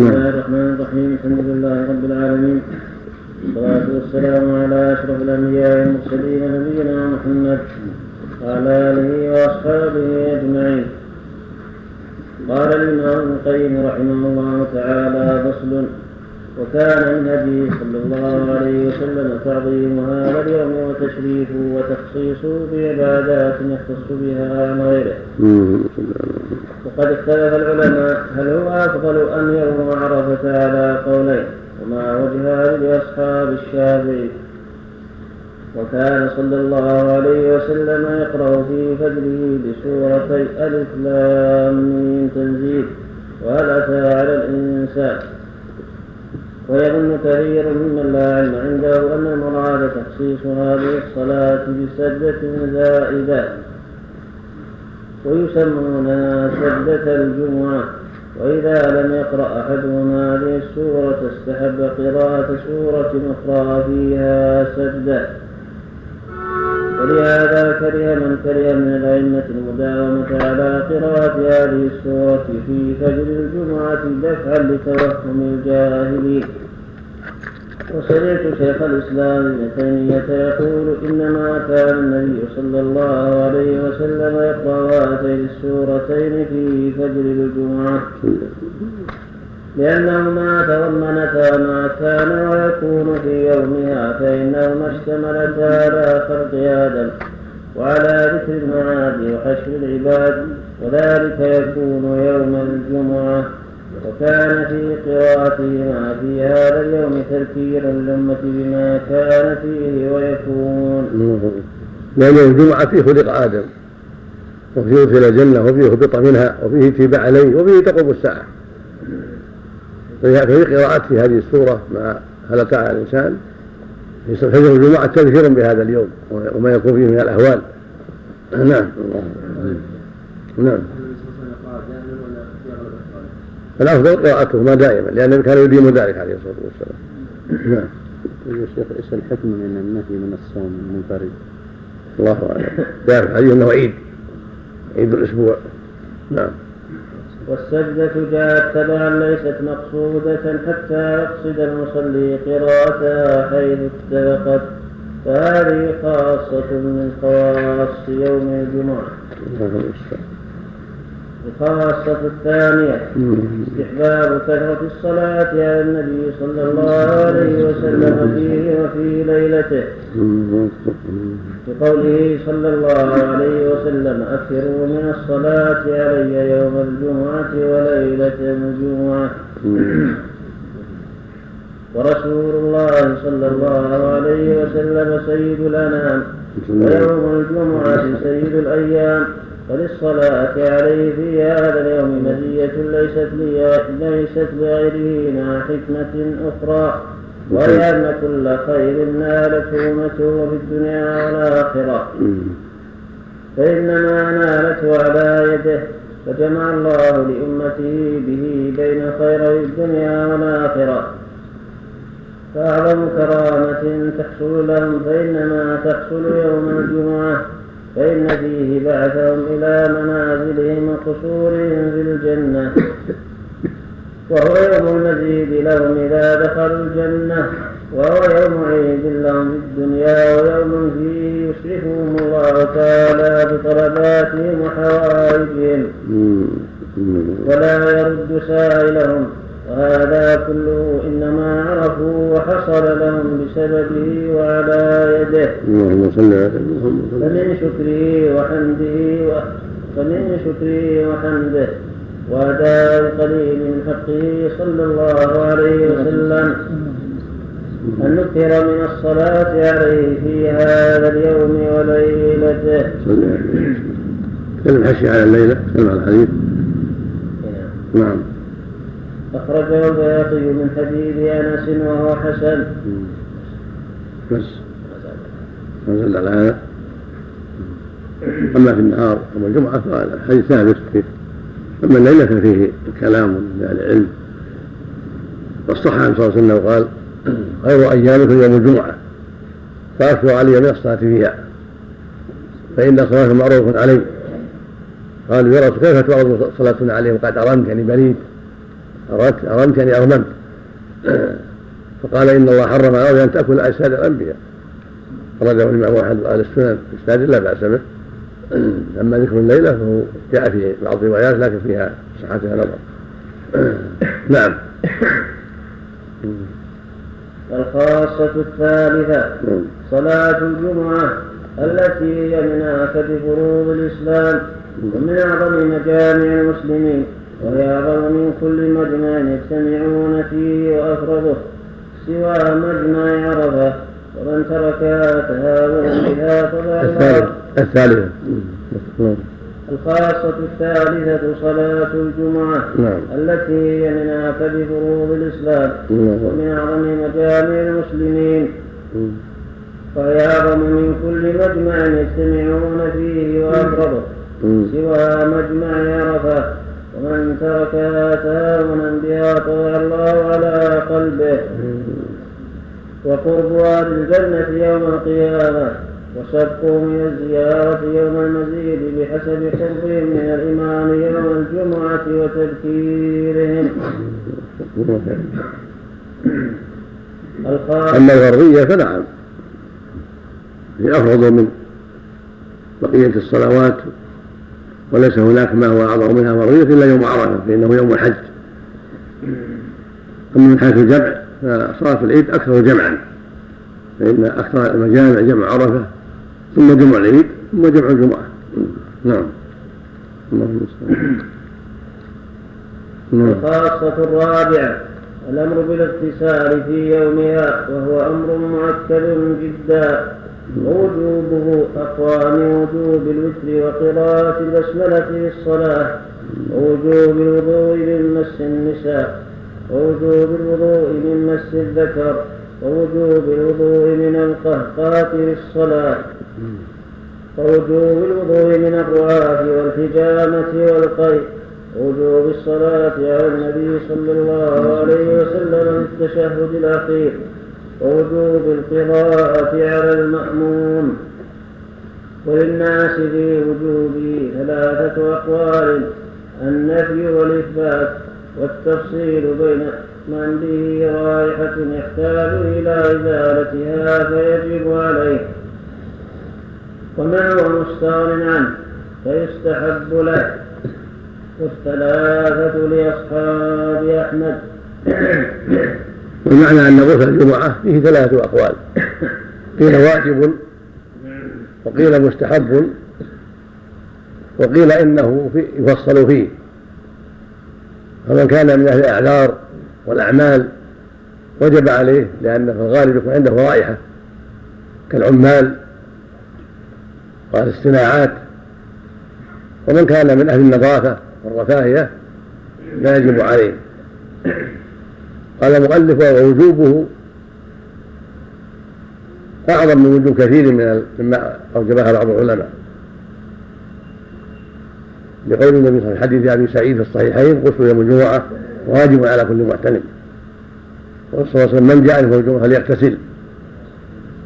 بسم الله الرحمن الرحيم الحمد لله رب العالمين. والصلاة والسلام على أشرف الأنبياء والمرسلين نبينا محمد وعلى آله وأصحابه أجمعين. قال الإمام ابن القيم رحمه الله تعالى فصل وكان من صلى الله عليه وسلم تعظيم هذا اليوم وتشريفه وتخصيصه بعبادات يختص بها عن غيره. وقد اختلف العلماء هل هو أفضل ام يوم عرفة على قولين وما وجه لأصحاب الشافعي وكان صلى الله عليه وسلم يقرأ في فجره بسورتي ألف لام تنزيل وهل أتى على الإنسان ويظن كثير ممن لا علم عنده أن المراد تخصيص هذه الصلاة بسجدة زائدة. ويسمونها سجدة الجمعة. وإذا لم يقرأ أحدهم هذه السورة استحب قراءة سورة أخرى فيها سجدة. ولهذا كره من كره من الأئمة المداومة على قراءة هذه السورة في فجر الجمعة دفعا لتوهم الجاهلين. وسمعت شيخ الإسلام ابن تيمية يقول إنما كان النبي صلى الله عليه وسلم يقرأ هاتين السورتين في فجر الجمعة. لأنهما تضمنتا ما كان ويكون في يومها فإنهما اشتملتا على خلق آدم وعلى ذكر المعاد وحشر العباد وذلك يكون يوم الجمعة. وكان في قراءتهما في هذا اليوم تذكيرا للأمة بما كان فيه ويكون. لأن الجمعة فيه خلق آدم وفيه أدخل الجنة وفيه هبط منها وفيه اتباع عليه وفيه تقوم الساعة. ففي قراءته هذه السورة ما هلك على الإنسان. في فجر الجمعة تذكير بهذا اليوم وما يكون فيه من الأهوال. نعم. نعم. الأفضل قراءتهما دائما لأنه كان يديم ذلك عليه الصلاة والسلام. نعم. يا شيخ إيش الحكم من النهي من الصوم المنفرد؟ الله أعلم. يعرف حديث أنه عيد عيد الأسبوع. نعم. والسجدة جاءت تبعا ليست مقصودة حتى يقصد المصلي قراءتها حيث اتفقت فهذه خاصة من خواص يوم الجمعة. الخاصة الثانية استحباب كثرة الصلاة على النبي صلى الله عليه وسلم فيه وفي ليلته. بقوله صلى الله عليه وسلم أكثروا من الصلاة علي يوم الجمعة وليلة الجمعة. ورسول الله صلى الله عليه وسلم سيد الأنام ويوم الجمعة سيد الأيام. فللصلاة عليه في هذا اليوم مزية ليست ليست لغيره مع حكمة أخرى وهي أن كل خير نالته أمته في الدنيا والآخرة. فإنما نالته على يده فجمع الله لأمته به بين خيري الدنيا والآخرة. فأعظم كرامة تحصل لهم فإنما تحصل يوم الجمعة. فإن فيه بعثهم إلى منازلهم وقصورهم في الجنة. وهو يوم المزيد لهم إذا دخلوا الجنة. وهو يوم عيد لهم في الدنيا ويوم فيه يشرفهم الله تعالى بطلباتهم وحوائجهم. ولا يرد سائلهم. وهذا كله إنما عرفوا وحصل لهم بسببه وعلى يده اللهم صل على فمن شكره وحمده فمن شكره وحمده وأداء قليل من حقه صلى الله عليه وسلم أن نكثر من الصلاة عليه في هذا اليوم وليلته. كلم حشي على الليلة كلم على الحديث. نعم. أخرجه البياقي من حديث أنس وهو حسن. بس. ما زال على هذا. أما في النهار يوم الجمعة فالحديث ثابت فيه. أما الليلة ففيه كلام من العلم. والصح عن صلى الله عليه وسلم قال خير أيامكم يوم الجمعة. فأكثر علي من الصلاة فيها. فإن صلاة معروف علي قالوا يا رسول كيف تعرض صلاة عليهم؟ قد أرمت يعني بريد أردت أردت يعني أغممت فقال إن الله حرم على أن تأكل أجساد الأنبياء. أخرجه الإمام أحد أهل السنن إسناد لا بأس به. أما ذكر الليلة فهو جاء في بعض الروايات لكن فيها صحتها نظر نعم. الخاصة الثالثة صلاة الجمعة التي هي من آكد فروض الإسلام ومن أعظم مجامع المسلمين. وهي أعظم من كل مجمع يجتمعون فيه وأفرضه سوى مجمع عرفة ومن تركها تهاون بها فضل الثالثة الخاصة الثالثة صلاة الجمعة نعم. التي هي من آكد فروض الإسلام نعم. ومن أعظم مجامع المسلمين. وهي أعظم من كل مجمع يجتمعون فيه وأفرضه سوى مجمع عرفة ومن تركها تهاونا بها طبع الله على قلبه. وقربها للجنة يوم القيامة وسبقوا من الزيارة يوم المزيد بحسب قربهم من الإمام يوم الجمعة وتذكيرهم. أما الغربية فنعم. هي أفضل من بقية الصلوات. وليس هناك ما هو أعظم منها فرضية إلا يوم عرفة فإنه يوم الحج. أما من حيث الجمع فصلاة العيد أكثر جمعا. فإن أكثر المجامع جمع عرفة ثم جمع العيد ثم جمع الجمعة. نعم. اللهم نعم. الخاصة الرابعة الأمر بالاغتسال في يومها وهو أمر مؤكد جدا. ووجوبه أقوى من وجوب الوتر وقراءة البسملة في الصلاة ووجوب الوضوء من مس النساء ووجوب الوضوء من مس الذكر ووجوب الوضوء من القهقهة الصلاة. ووجوب الوضوء من الرعاة والحجامة والقيء وجوب الصلاة على النبي صلى الله عليه وسلم في التشهد الأخير. ووجوب القراءة على المأموم وللناس في وجوبه ثلاثة أقوال النفي والإثبات والتفصيل بين من به رائحة يحتاج إلى إزالتها فيجب عليه. ومن هو مستغن عنه؟ فيستحب له. والثلاثة لأصحاب أحمد. والمعنى أن غسل الجمعة فيه ثلاثة أقوال. قيل واجب وقيل مستحب وقيل إنه في يفصل فيه. فمن كان من أهل الأعذار والأعمال وجب عليه لأن في الغالب يكون عنده رائحة كالعمال والصناعات ومن كان من أهل النظافة والرفاهية لا يجب عليه. قال المؤلف ووجوبه أعظم من وجوب كثير من مما أوجبها بعض العلماء. لقول النبي صلى الله عليه وسلم حديث أبي سعيد في الصحيحين غسل يوم الجمعة واجب على كل معتنم صلى الله عليه وسلم من جاء يوم الجمعة فليغتسل.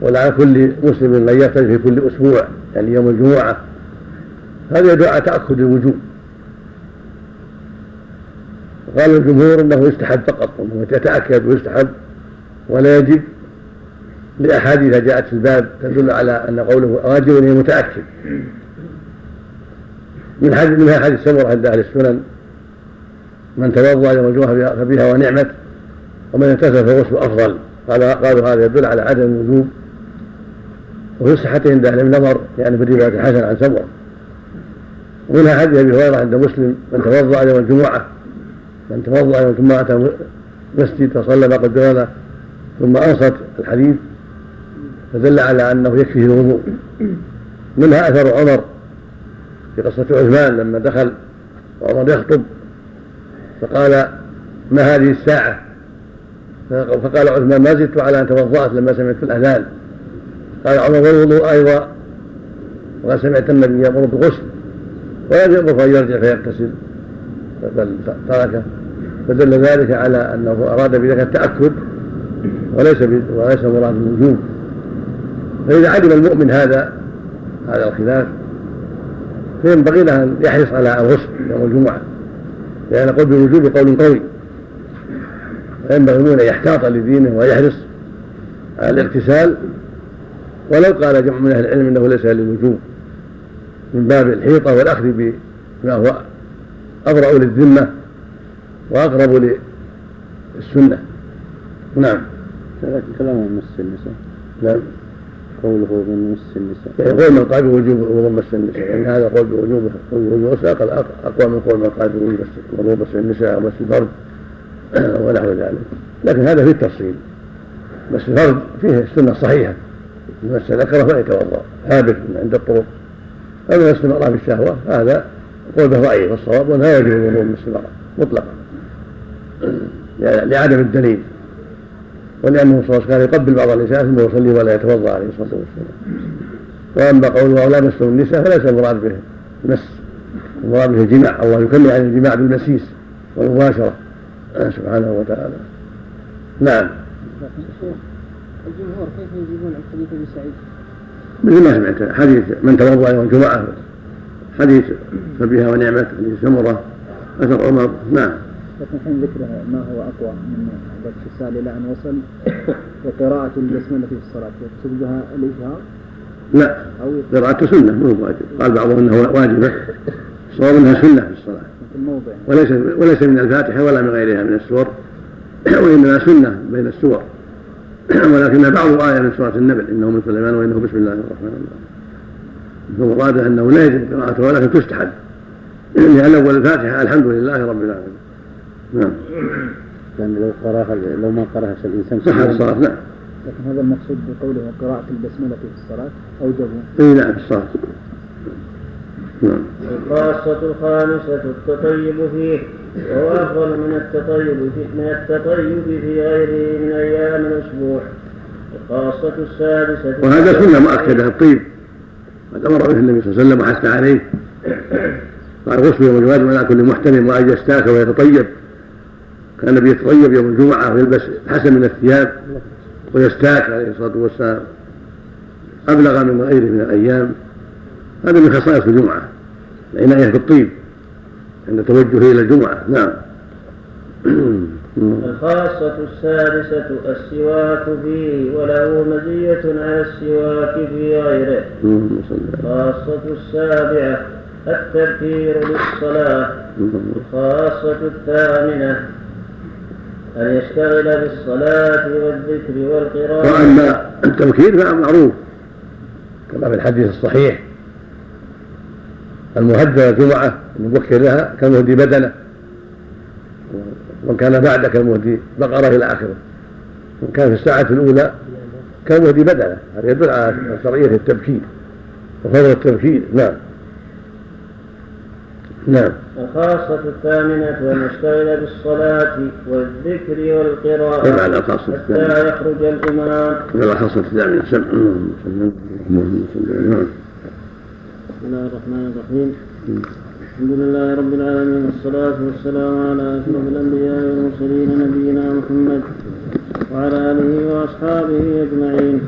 وعلى كل مسلم أن يغتسل في كل أسبوع يعني يوم الجمعة. هذا يدعو على تأكد الوجوب. قال الجمهور إنه يستحب فقط انه يتأكد ويستحب ولا يجب لأحاديث جاءت في الباب تدل على أن قوله واجب متأكد. من حديث منها حديث سمره عند أهل السنن من توضأ يوم الجمعة فبها ونعمت ومن اغتسل فغسل أفضل. قال قالوا هذا يدل على عدم الوجوب. وفي صحته عند أهل النظر لأن في الروايه الحسن عن سمره ومنها حديث أبي هريرة عند مسلم من توضأ يوم الجمعة من توضأ ثم اتى مسجد فصلى ما قدر ثم أنصت الحديث فدل على أنه يكفيه الوضوء. منها أثر عمر في قصة عثمان لما دخل وعمر يخطب فقال ما هذه الساعة؟ فقال عثمان ما زدت على أن توضأت لما سمعت الأذان. قال عمر والوضوء أيضا وقد سمعت النبي يأمر بالغسل. ولم يأمر ان يرجع فيغتسل. بل تركه فدل ذلك على أنه أراد بذلك التأكد وليس وليس مراد الوجوب. فإذا علم المؤمن هذا هذا الخلاف فينبغي له أن يحرص على الغسل يوم الجمعة لأن قول بالوجوب قول قوي. فينبغي المؤمن أن يحتاط لدينه ويحرص على الاغتسال. ولو قال جمع من أهل العلم أنه ليس للوجوب من باب الحيطة والأخذ بما هو أبرأ للذمة وأقرب للسنة. نعم. كلام مس النساء. نعم قوله من مس النساء يقول من قال بوجوب مس النساء. يعني هذا قول بوجوب وجوب أقوى من قول من قال بوجوب مس النساء ومس الفرد. ونحو ذلك. لكن هذا في التفصيل. بس الفرد فيه السنة الصحيحة. من مس ذكره فليتوضا ثابت عند الطرق. اما مس المراه بالشهوه هذا قول به ضعيف والصواب لا يجب الوضوء المراه مطلقا. لعدم الدليل. ولأنه صلى الله عليه وسلم يقبل بعض النساء ثم يصلي ولا يتوضأ عليه الصلاة والسلام. وأما قوله لا مسوا النساء فليس المراد به مس المراد به الجماع. الله يكلم عن الجماع بالمسيس والمباشرة. سبحانه وتعالى. نعم. الجمهور كيف يجيبون عن حديث ابي سعيد؟ مثل ما سمعت حديث من توضا يوم الجمعه حديث فبها ونعمت حديث سمره أثر عمر نعم. لكن حين ذكر ما هو أقوى من الاغتسال إلى ان وصل؟ وقراءة البسملة في الصلاة يقصد بها الإجهار؟ لا. قراءة سنة مو واجب. قال بعضهم إنها واجبة. الصواب إنها سنة في الصلاة. وليس وليس من الفاتحة ولا من غيرها من السور. وإنما سنة بين السور. ولكنها بعض آية من سورة النبل إنه من سليمان وإنه بسم الله الرحمن الرحيم. فمراد أنه لا يجب قراءته ولكن تستحب. لأن أول الفاتحة الحمد لله رب العالمين. نعم. لأن لو قرأها لو ما قرأها الإنسان صح الصلاة نعم. لكن هذا المقصود بقوله قراءة البسملة في الصلاة أوجبوا إي نعم في الصلاة نعم. الخاصة الخامسة التطيب فيه وهو أفضل من التطيب في من التطيب في غيره من أيام الأسبوع. الخاصة السادسة وهذا سنة مؤكدة الطيب. قد أمر به النبي صلى الله عليه وسلم وحث عليه. قال غسل يوم الواجب على كل محتمل وأن يستاك ويتطيب. كان النبي يتطيب يوم الجمعة ويلبس حسن من الثياب ويستاك عليه الصلاة والسلام. أبلغ من غيره من الأيام. هذا من خصائص الجمعة العناية بالطيب عند توجهه إلى الجمعة. نعم. الخاصة السادسة السواك فيه وله مزية على السواك في غيره. الخاصة السابعة التبكير للصلاة. الخاصة الثامنة أن يشتغل بالصلاة والذكر والقراءة. وأما التبكير فمعروف كما في الحديث الصحيح. المهدى الجمعة المبكر لها كالمهدي بدنة. ومن كان بعد كالمهدي بقرة إلى آخره. ومن كان في الساعة الأولى كالمهدي بدنه هذا يدل على شرعية التبكير. وفضل التبكير. نعم. نعم. الخاصة الثامنة أن يشتغل بالصلاة والذكر والقراءة نعم الخاصة الثامنة حتى يخرج الإمام. الخاصة الثامنة. سمع. صل نعم. بسم الله الرحمن الرحيم. الحمد لله رب العالمين والصلاة والسلام على أشرف الأنبياء والمرسلين نبينا محمد وعلى آله وأصحابه أجمعين.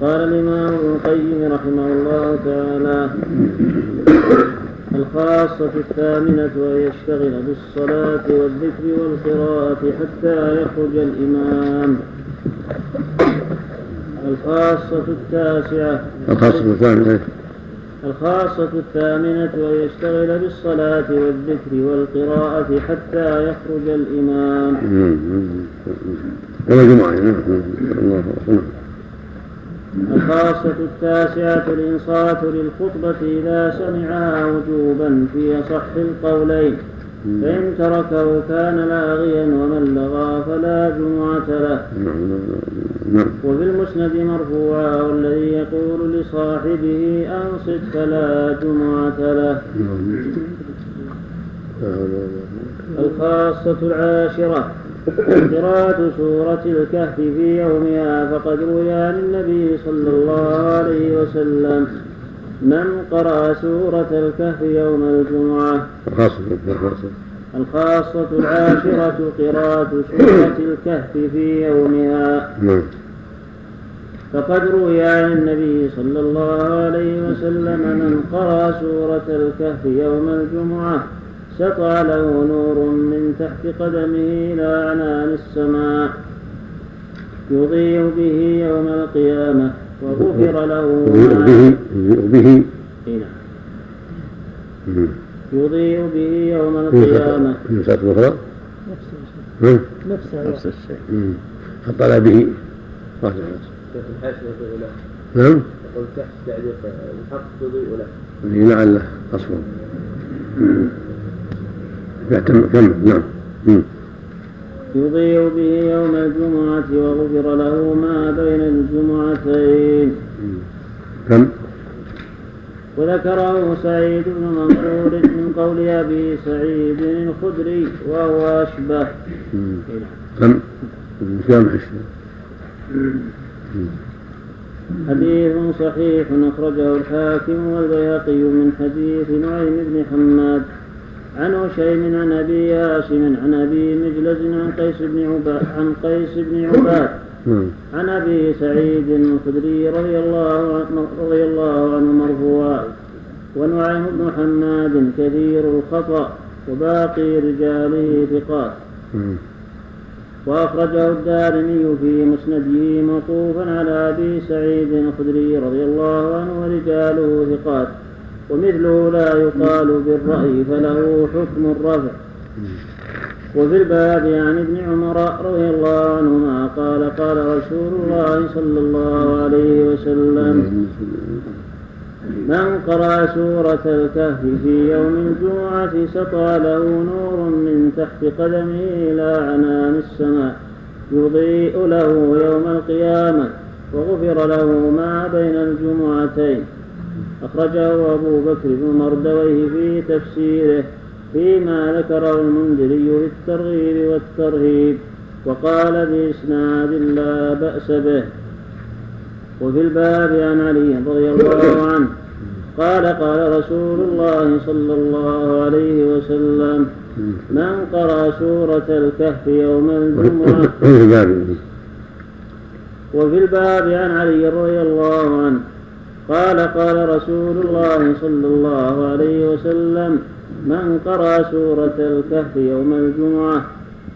قال الإمام ابن القيم رحمه الله تعالى الخاصة الثامنة أن يشتغل بالصلاة والذكر والقراءة حتى يخرج الإمام. الخاصة التاسعة. الخاصة الثامنة. الخاصة الثامنة أن يشتغل بالصلاة والذكر والقراءة حتى يخرج الإمام نعم أكبر الخاصة التاسعة الإنصات للخطبة إذا سمعها وجوبا في أصح القولين. فإن تركه كان لاغيا ومن لغى فلا جمعة له. نعم. وفي المسند مرفوعا والذي يقول لصاحبه أنصت فلا جمعة له. الخاصة العاشرة. قراءة سورة الكهف في يومها فقد روي عن النبي صلى الله عليه وسلم. من قرأ سورة الكهف يوم الجمعة؟ الخاصة الخاصة العاشرة قراءة سورة الكهف في يومها. نعم. فقد روي عن النبي صلى الله عليه وسلم من قرأ سورة الكهف يوم الجمعة سطع له نور من تحت قدمه إلى عنان السماء يضيء به يوم القيامة وغفر له به يضيء به. إيه نعم. يضيء به يوم القيامة. النسخة الأخرى نفسه مم. نفسه نفس الشيء. مم. فطلع به. راجع. نعم. يقول تحت تعليق الحق تضيء له لعله أصلا. مم. يعتم- كمل نعم. يضيء به يوم الجمعة وغفر له ما بين الجمعتين. كم وذكره سعيد بن منصور من قول أبي سعيد الخدري وهو أشبه. كم؟ كم حديث صحيح أخرجه الحاكم والبيهقي من حديث نعيم بن حماد. عن هشيم عن أبي هاشم عن أبي مجلس عن قيس بن عباد عن قيس بن عباد نعم. عن أبي سعيد الخدري رضي الله عنه رضي الله عنه مرفوعا. ونعيم بن حماد كثير الخطأ وباقي رجاله ثقات. مم. وأخرجه الدارمي في مسنده موقوفا على أبي سعيد الخدري رضي الله عنه ورجاله ثقات. ومثله لا يقال بالرأي فله حكم الرفع. وفي الباب عن ابن عمر رضي الله عنهما قال قال رسول الله صلى الله عليه وسلم من قرأ سورة الكهف في يوم الجمعة سطع له نور من تحت قدمه إلى عنان السماء يضيء له يوم القيامة وغفر له ما بين الجمعتين. أخرجه أبو بكر بن مردويه في تفسيره فيما ذكره المنذري في الترغيب والترهيب وقال بإسناد لا بأس به. وفي الباب عن علي رضي الله عنه قال قال رسول الله صلى الله عليه وسلم من قرأ سورة الكهف يوم الجمعة؟ وفي الباب. وفي الباب عن علي رضي الله عنه قال قال رسول الله صلى الله عليه وسلم من قرأ سورة الكهف يوم الجمعة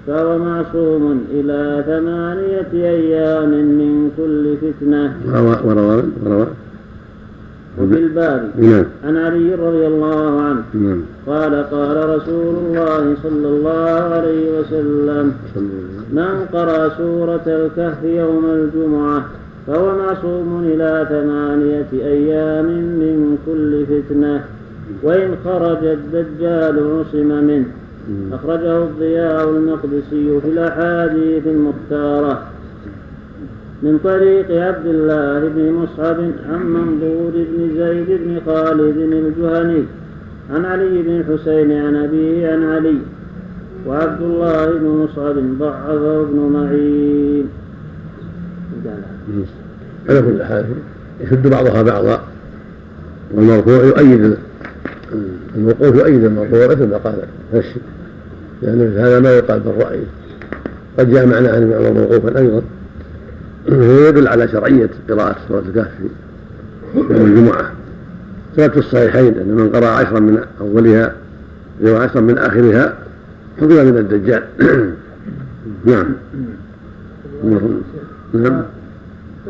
فهو معصوم إلى ثمانية أيام من كل فتنة. وروى وروى. وفي الباب. نعم. عن علي رضي الله عنه. نعم. قال قال رسول الله صلى الله عليه وسلم. من قرأ سورة الكهف يوم الجمعة فهو معصوم إلى ثمانية أيام من كل فتنة وإن خرج الدجال عصم منه. أخرجه الضياء المقدسي في الأحاديث المختارة. من طريق عبد الله بن مصعب عن منظور بن زيد بن خالد الجهني عن علي بن الحسين عن أبيه عن علي وعبد الله بن مصعب ضعفه ابن معين. على كل حال يشد بعضها بعضا والمرفوع يؤيد ال- الموقوف يؤيد المرفوع مثل ما قال نفسه لأن مثل هذا ما يقال بالرأي. قد جاء معنى عن المعنى موقوفا أيضا. هو يدل على شرعية قراءة سورة الكهف في يوم الجمعة. ثبت في الصحيحين أن من قرأ عشرا من أولها وعشرا من آخرها حفظ من الدجال. نعم. نعم.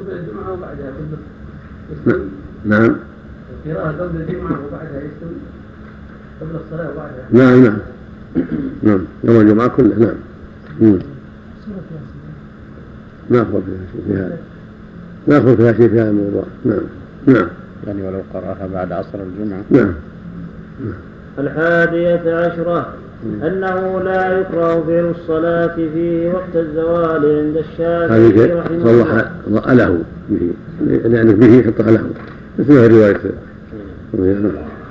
قبل الجمعة وبعدها قبل نعم. نعم. القراءة قبل الجمعة وبعدها يستوي. قبل الصلاة وبعدها. نعم نعم. نعم. يوم الجمعة كله نعم. مم. ناخذ فيها شيء في هذا. ناخذ فيها شيء في هذا الموضوع. نعم. نعم. يعني ولو قرأها بعد عصر الجمعة. نعم. الحادية عشرة. أنه لا يكره فعل الصلاة فيه وقت الزوال عند الشافعي رحمه صلح الله له به. يعني به حطها له. مثل ما في رواية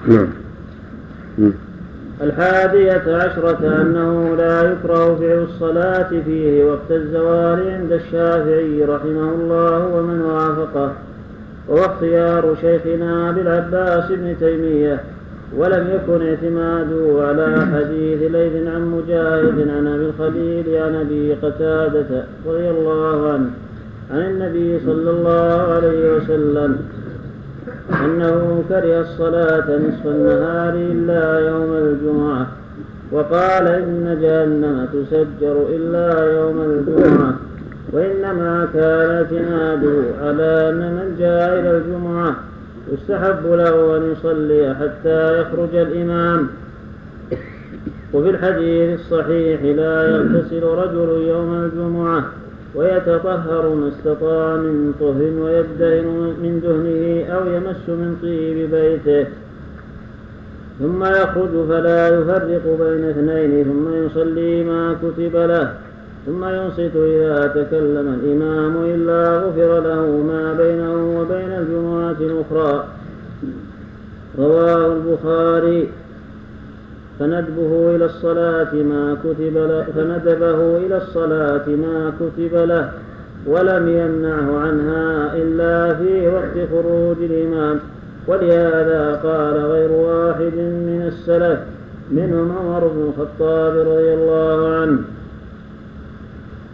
نعم. الحادية عشرة أنه لا يكره فعل الصلاة فيه وقت الزوال عند الشافعي رحمه الله ومن وافقه. وهو اختيار شيخنا أبي العباس بن تيمية. ولم يكن اعتماده على حديث ليث عن مجاهد عن أبي الخليل عن أبي قتادة رضي الله عنه عن النبي صلى الله عليه وسلم أنه كره الصلاة نصف النهار إلا يوم الجمعة وقال إن جهنم تسجر إلا يوم الجمعة وإنما كان اعتماده على أن من جاء إلى الجمعة يستحب له أن يصلي حتى يخرج الإمام. وفي الحديث الصحيح لا يغتسل رجل يوم الجمعة ويتطهر ما استطاع من طهر ويدهن من دهنه أو يمس من طيب بيته. ثم يخرج فلا يفرق بين اثنين ثم يصلي ما كتب له. ثم ينصت إذا تكلم الإمام إلا غفر له ما بينه وبين الجمعة الأخرى. رواه البخاري. فندبه إلى الصلاة ما كتب له فندبه إلى الصلاة ما كتب له ولم يمنعه عنها إلا في وقت خروج الإمام. ولهذا قال غير واحد من السلف منهم عمر بن الخطاب رضي الله عنه.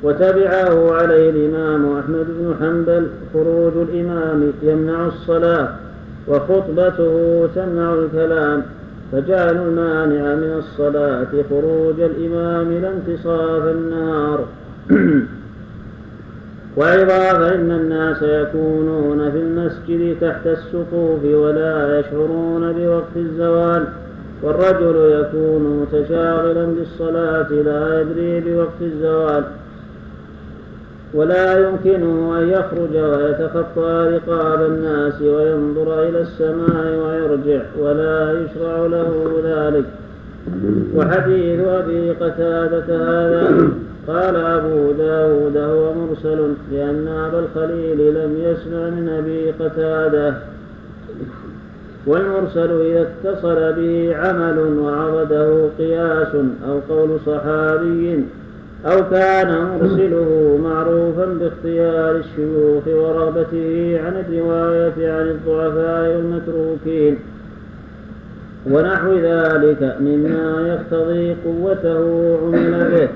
وتبعه عليه الإمام أحمد بن حنبل خروج الإمام يمنع الصلاة وخطبته تمنع الكلام فجعلوا المانع من الصلاة خروج الإمام لا انتصاف النهار وأيضا فإن الناس يكونون في المسجد تحت السقوف ولا يشعرون بوقت الزوال والرجل يكون متشاغلا بالصلاة لا يدري بوقت الزوال. ولا يمكنه أن يخرج ويتخطى رقاب الناس وينظر إلى السماء ويرجع ولا يشرع له ذلك. وحديث أبي قتادة هذا. قال أبو داود هو مرسل لأن أبا الخليل لم يسمع من أبي قتادة. والمرسل إذا اتصل به عمل وعرضه قياس أو قول صحابي. أو كان مرسله معروفا باختيار الشيوخ ورغبته عن الرواية عن الضعفاء والمتروكين. ونحو ذلك مما يقتضي قوته عمل به.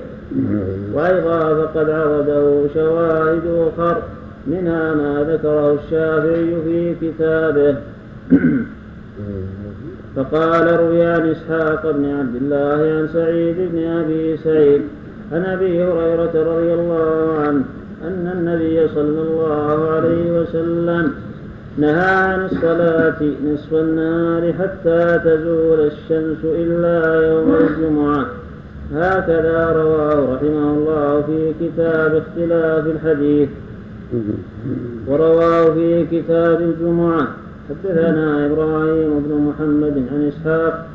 وأيضا فقد عرضه شواهد أخر منها ما ذكره الشافعي في كتابه. فقال روي عن إسحاق بن عبد الله عن سعيد بن أبي سعيد عن أبي هريرة رضي الله عنه أن النبي صلى الله عليه وسلم نهى عن الصلاة نصف النهار حتى تزول الشمس إلا يوم الجمعة. هكذا رواه رحمه الله في كتاب اختلاف الحديث. ورواه في كتاب الجمعة. حدثنا إبراهيم بن محمد عن إسحاق.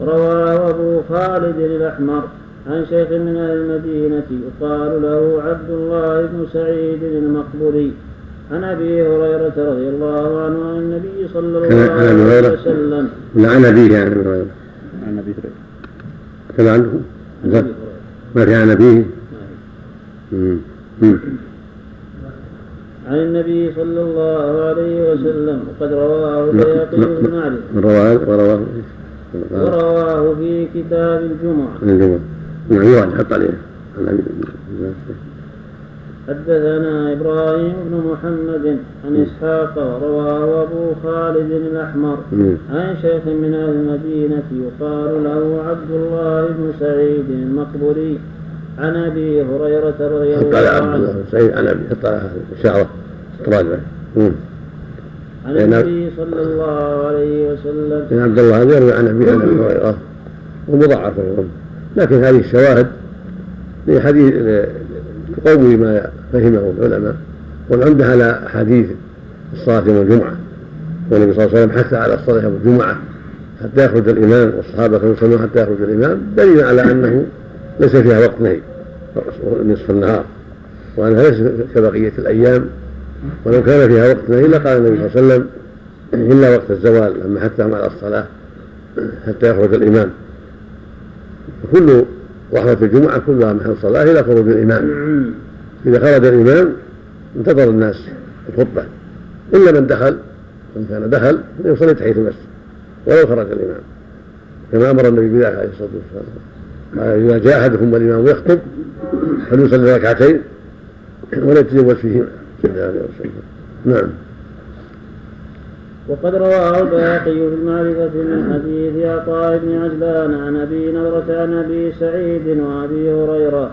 رواه أبو خالد الأحمر. عن شيخ من أهل المدينة يقال له عبد الله بن سعيد المقبري عن أبي هريرة رضي الله عنه عن النبي صلى الله عليه وسلم. عن أبيه عن أبي هريرة. عن أبي هريرة. كما عنده ما في عن أبيه؟ عن النبي صلى الله عليه وسلم وقد رواه البيهقي بن معرفة ورواه. ورواه في كتاب الجمعة. الجمعة. نعم يراجع حط عليه حدثنا إبراهيم بن محمد عن إسحاق ورواه أبو خالد الأحمر عن شيخ من أهل المدينة يقال له عبد الله بن سعيد المقبري عن أبي هريرة رضي الله عنه. سعيد عن أبي حط الشعره تراجع عن النبي صلى الله عليه وسلم. عبد الله يروي عن ابي هريرة. ومضاعف لكن هذه الشواهد لحديث تقوي ما فهمه العلماء والعمدة على حديث الصلاة يوم الجمعة والنبي صلى الله عليه وسلم حث على الصلاة يوم الجمعة حتى يخرج الإمام والصحابة كانوا يصلون حتى يخرج الإمام دليل على أنه ليس فيها وقت نهي نصف النهار وأنها ليست كبقية الأيام ولو كان فيها وقت نهي لقال النبي صلى الله عليه وسلم إلا وقت الزوال لما حثهم على الصلاة حتى يخرج الإمام. كل رحمة الجمعة كلها محل الصلاة إلى خروج الإمام. إذا خرج الإمام انتظر الناس الخطبة. إلا من دخل من كان دخل فليصلي تحية المسجد ولو خرج الإمام. كما أمر النبي بذلك عليه الصلاة والسلام. قال إذا جاء أحدكم والإمام يخطب فليصلي ركعتين ولا يتجوز فيهما نعم. وقد رواه البيهقي في المعرفة من حديث عطاء بن عجلان عن أبي نضرة عن أبي سعيد وأبي هريرة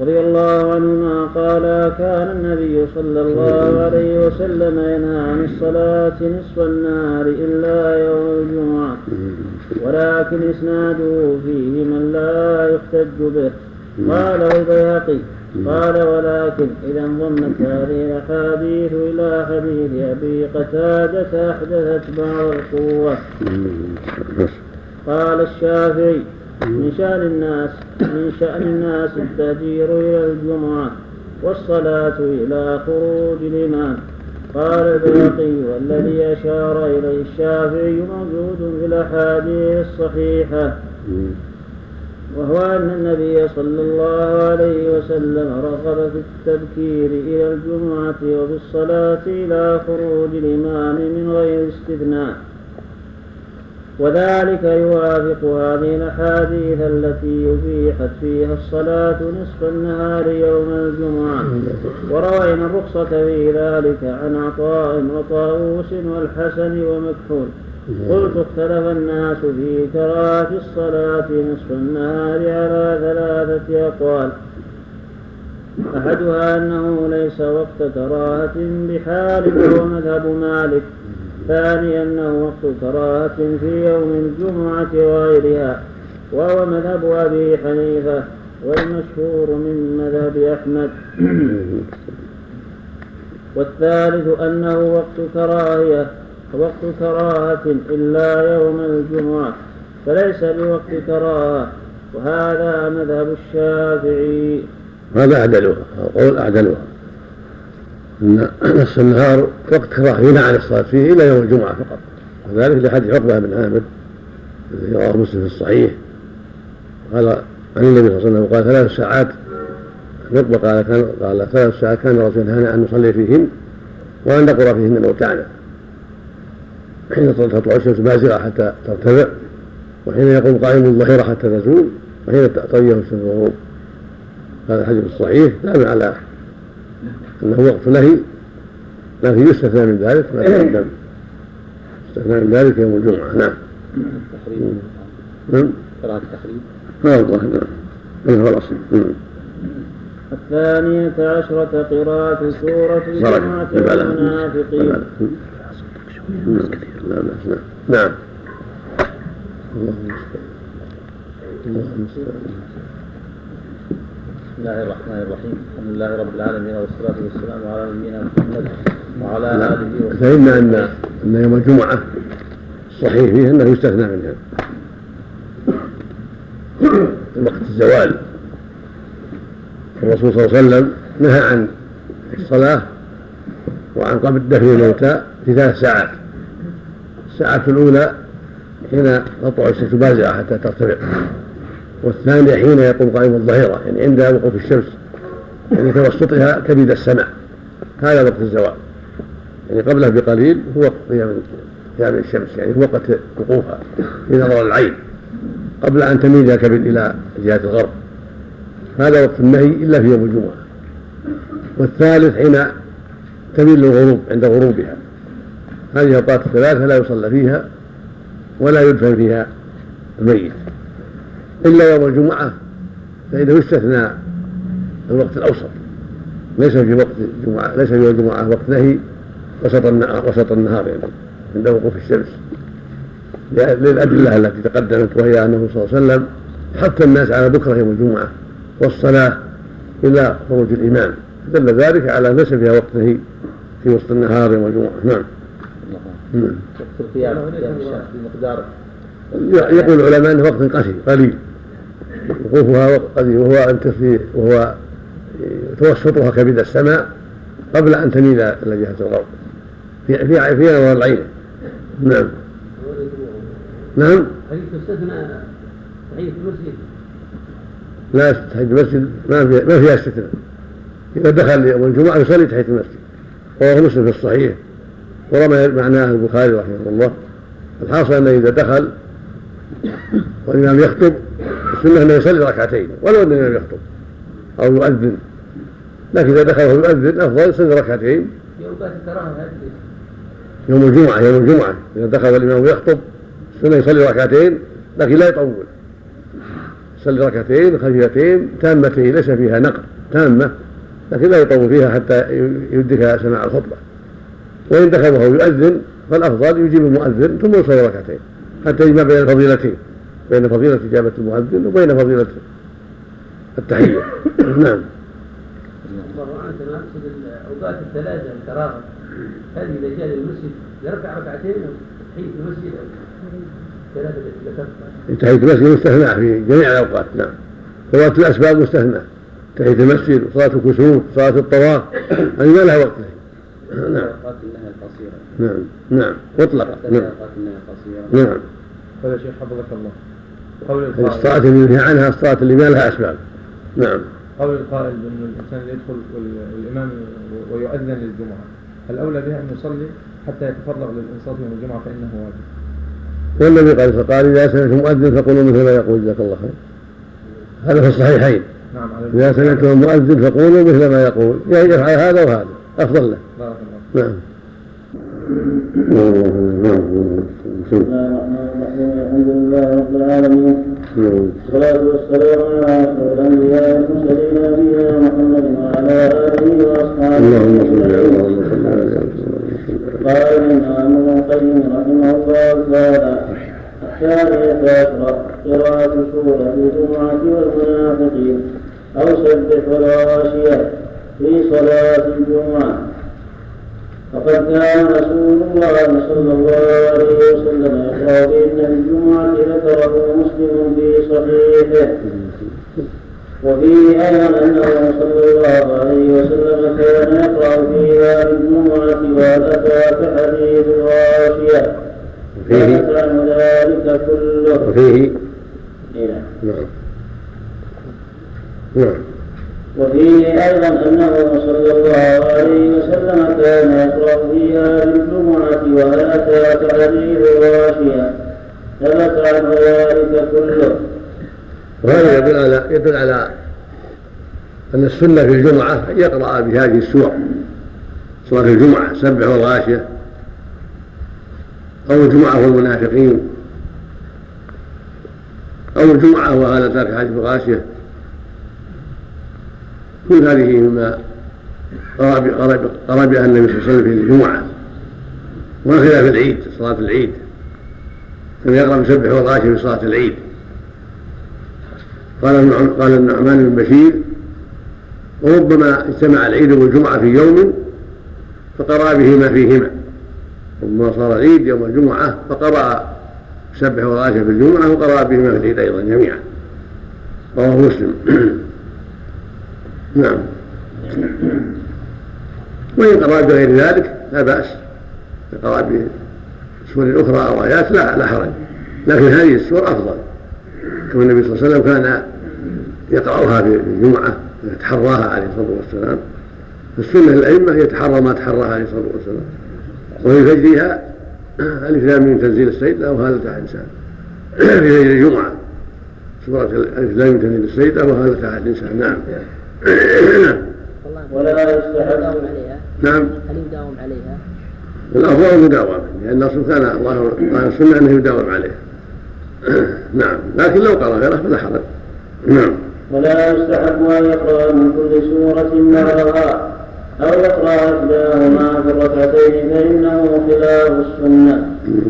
رضي الله عنهما قال كان النبي صلى الله عليه وسلم ينهى عن الصلاة نصف النهار إلا يوم الجمعة ولكن إسناده فيه من لا يحتج به. قاله البيهقي قال ولكن إذا انضمت هذه الأحاديث إلى حديث أبي قتادة أحدثت بعض القوة. قال الشافعي من شأن الناس من شأن الناس التهجير إلى الجمعة والصلاة إلى خروج الإمام. قال البيهقي والذي أشار إليه الشافعي موجود في الأحاديث الصحيحة. وهو أن النبي صلى الله عليه وسلم رغب في التبكير إلى الجمعة وفي الصلاة إلى خروج الإمام من غير استثناء. وذلك يوافق هذه الأحاديث التي يبيحت فيها الصلاة نصف النهار يوم الجمعة. وروينا الرخصة في ذلك عن عطاء وطاووس والحسن ومكحول. قلت اختلف الناس في كراهة الصلاة نصف النهار على ثلاثة أقوال. أحدها أنه ليس وقت كراهة بحال وهو مذهب مالك. الثاني أنه وقت كراهة في يوم الجمعة وغيرها. وهو مذهب أبي حنيفة والمشهور من مذهب أحمد. والثالث أنه وقت كراهية وقت كراهة إلا يوم الجمعة فليس بوقت كراهة وهذا مذهب الشافعي. هذا أعدلها قول أعدلها أن نصف النهار وقت كراهة ينهى عن الصلاة فيه إلى يوم الجمعة فقط. وذلك لحديث عقبة بن عامر الذي رواه مسلم في الصحيح. قال عن النبي صلى الله عليه وسلم قال ثلاث ساعات عقبة قال كان قال ثلاث ساعات كان الرسول ينهانا أن نصلي فيهن وأن نقرأ فيهن موتعنا حين تطلع الشمس بازغة حتى ترتفع وحين يقوم قائم الظهيرة حتى تزول وحين تطيه الشمس الغروب هذا الحديث الصحيح دال على أنه وقت نهي لكن يستثنى من ذلك ما تقدم يستثنى من ذلك يوم الجمعة نعم. التحريم نعم. قراءة التحريم نعم. هذا هو الأصل. نعم. الثانية عشرة قراءة سورة الجمعة نعم بسم الله الرحمن الرحيم الحمد لله رب العالمين والصلاة والسلام على نبينا محمد وعلى آله وصحبه فهمنا أن أن يوم الجمعة الصحيح فيه أنه يستثنى منها وقت الزوال الرسول صلى الله عليه وسلم نهى عن الصلاة وعن قبل دفن الموتى في ثلاث ساعات الساعة الأولى حين تطلع الشمس بازغة حتى ترتفع والثانية حين يقوم قائم الظهيرة يعني عند وقوف الشمس يعني توسطها كبد السماء هذا وقت الزوال يعني قبله بقليل هو وقت قيام الشمس يعني هو وقت وقوفها في نظر العين قبل أن تميل كبد إلى جهة الغرب هذا وقت النهي إلا في يوم الجمعة والثالث حين تميل الغروب عند غروبها. هذه الأوقات الثلاثة لا يصلى فيها ولا يدفن فيها الميت. إلا يوم الجمعة فإنه يستثنى الوقت الأوسط. ليس في وقت الجمعة ليس في يوم الجمعة وقت نهي وسط النهار وسط النهار يعني عند وقوف الشمس. للأدلة التي تقدمت وهي أنه صلى الله عليه وسلم حث الناس على بكرة يوم الجمعة والصلاة إلى خروج الإمام دل ذلك على ليس فيها وقت نهي في وسط النهار يوم الجمعة. نعم. وقت القيام بمقدار يقول العلماء إنه وقت قصير قليل. وقوفها وقت قليل وهو أن تفي وهو توسطها كبد السماء قبل أن تميل إلى جهة الغرب. في في في نظر العين. نعم. نعم. هل تستثنى تحية المسجد؟ لا تحية المسجد ما فيها ما فيها استثناء. إذا دخل يوم الجمعة يصلي تحية المسجد. رواه مسلم في الصحيح. ورمى معناه البخاري رحمه الله. الحاصل أنه إذا دخل والإمام يخطب السنة أنه يصلي ركعتين ولو أن الإمام يخطب أو يؤذن. لكن إذا دخل وهو يؤذن أفضل يصلي ركعتين. يوم الجمعة يوم الجمعة. إذا دخل الإمام يخطب السنة يصلي ركعتين لكن لا يطول. يصلي ركعتين خفيفتين تامتين ليس فيها نقر تامة لكن لا يطول فيها حتى يدرك سماع الخطبة. وإن دخل وهو يؤذن فالأفضل يجيب المؤذن ثم يصلي ركعتين حتى يجمع بين الفضيلتين بين فضيلة إجابة المؤذن وبين فضيلة التحية. نعم. الاوقات الثلاثة الفراغ هذه إذا جاء للمسجد يركع ركعتين تحيه المسجد. تحية المسجد مستثنى في جميع الأوقات نعم. فوات الأسباب مستثنى تحية المسجد وصلاة الكسوف وصلاة الطواف هذه ما لها وقت. نعم. نعم نعم مطلقة نعم. نعم. هذا شيخ حفظك الله. قول القائل. الصلاة اللي ينهي عنها الصلاة اللي ما لها أسباب. نعم. قول القائل بأن الإنسان يدخل وال- والإمام ويؤذن للجمعة. الأولى بها أن يصلي حتى يتفرغ للإنصات يوم الجمعة فإنه واجب. والنبي قال فقال إذا سمعتم مؤذن فقولوا مثل ما يقول جزاك الله خير. هذا في الصحيحين. نعم إذا سمعتم المؤذن فقولوا مثل ما يقول. يعني يفعل هذا وهذا. أفضل له. بارك الله نعم. بسم الله الرحمن الرحيم الحمد لله رب العالمين والصلاة والسلام على أشرف الأنبياء والمرسلين نبينا محمد وعلى آله وأصحابه اللهم صل. اللهم صل على قال الإمام ابن القيم رحمه الله تعالى الثانية عشرة قراءة سورة الجمعة والمنافقين أو سبح والغاشية في صلاة الجمعة فقد كان رسول الله صلى الله عليه وسلم يقرأ في الجمعة ذكره مسلم في صحيحه. وفيه أيضا أنه صلى الله عليه وسلم كان يقرأ فيها بالجمعة وأتاك حديث الغاشية. وفيه فنفعل ذلك كله. وفيه إيه. نعم. نعم. وفيه أيضا أنه صلى الله عليه وسلم فيها بالجمعة وأتاك حديث الغاشية ثبت عنه ذلك كله. وهذا يدل على يدل على أن السنة في الجمعة أن يقرأ بهذه السور. سورة الجمعة سبح والغاشية أو الجمعة والمنافقين. أو الجمعة وهل أتاك حديث الغاشية. كل هذه مما قرأ بها النبي صلى الله عليه وسلم في الجمعة. وخلاف العيد صلاة العيد. كان يقرأ بسبح والغاشية في صلاة العيد. قال قال النعمان بن بشير وربما اجتمع العيد والجمعة في يوم فقرأ بهما فيهما. ربما صار العيد يوم الجمعة فقرأ سبح والغاشية في الجمعة وقرأ بهما في العيد أيضا جميعا. رواه مسلم. نعم. وإن قرأ بغير ذلك لا بأس. يقرأ بسور أخرى أو آيات لا لا حرج. لكن هذه السور أفضل. كما النبي صلى الله عليه وسلم كان يقرأها في الجمعة يتحراها عليه الصلاة والسلام. السنة للأئمة يتحرى ما تحراها عليه الصلاة والسلام. وفي فجرها ألف لام من تنزيل السيد أو هذا تحت الإنسان في فجر الجمعة سورة ألف لام من تنزيل السيد أو هذا تحت الإنسان نعم. ولا يستحب نعم. هل يداوم عليها؟ الأفضل المداومة لأن الرسول كان الله قال السنة أنه يداوم عليه نعم. لكن لو قرأ غيره فلا حرج. نعم. ولا يستحب أن يقرأ من كل سورة بعضها أو يقرأ إحداهما في الركعتين فإنه خلاف السنة.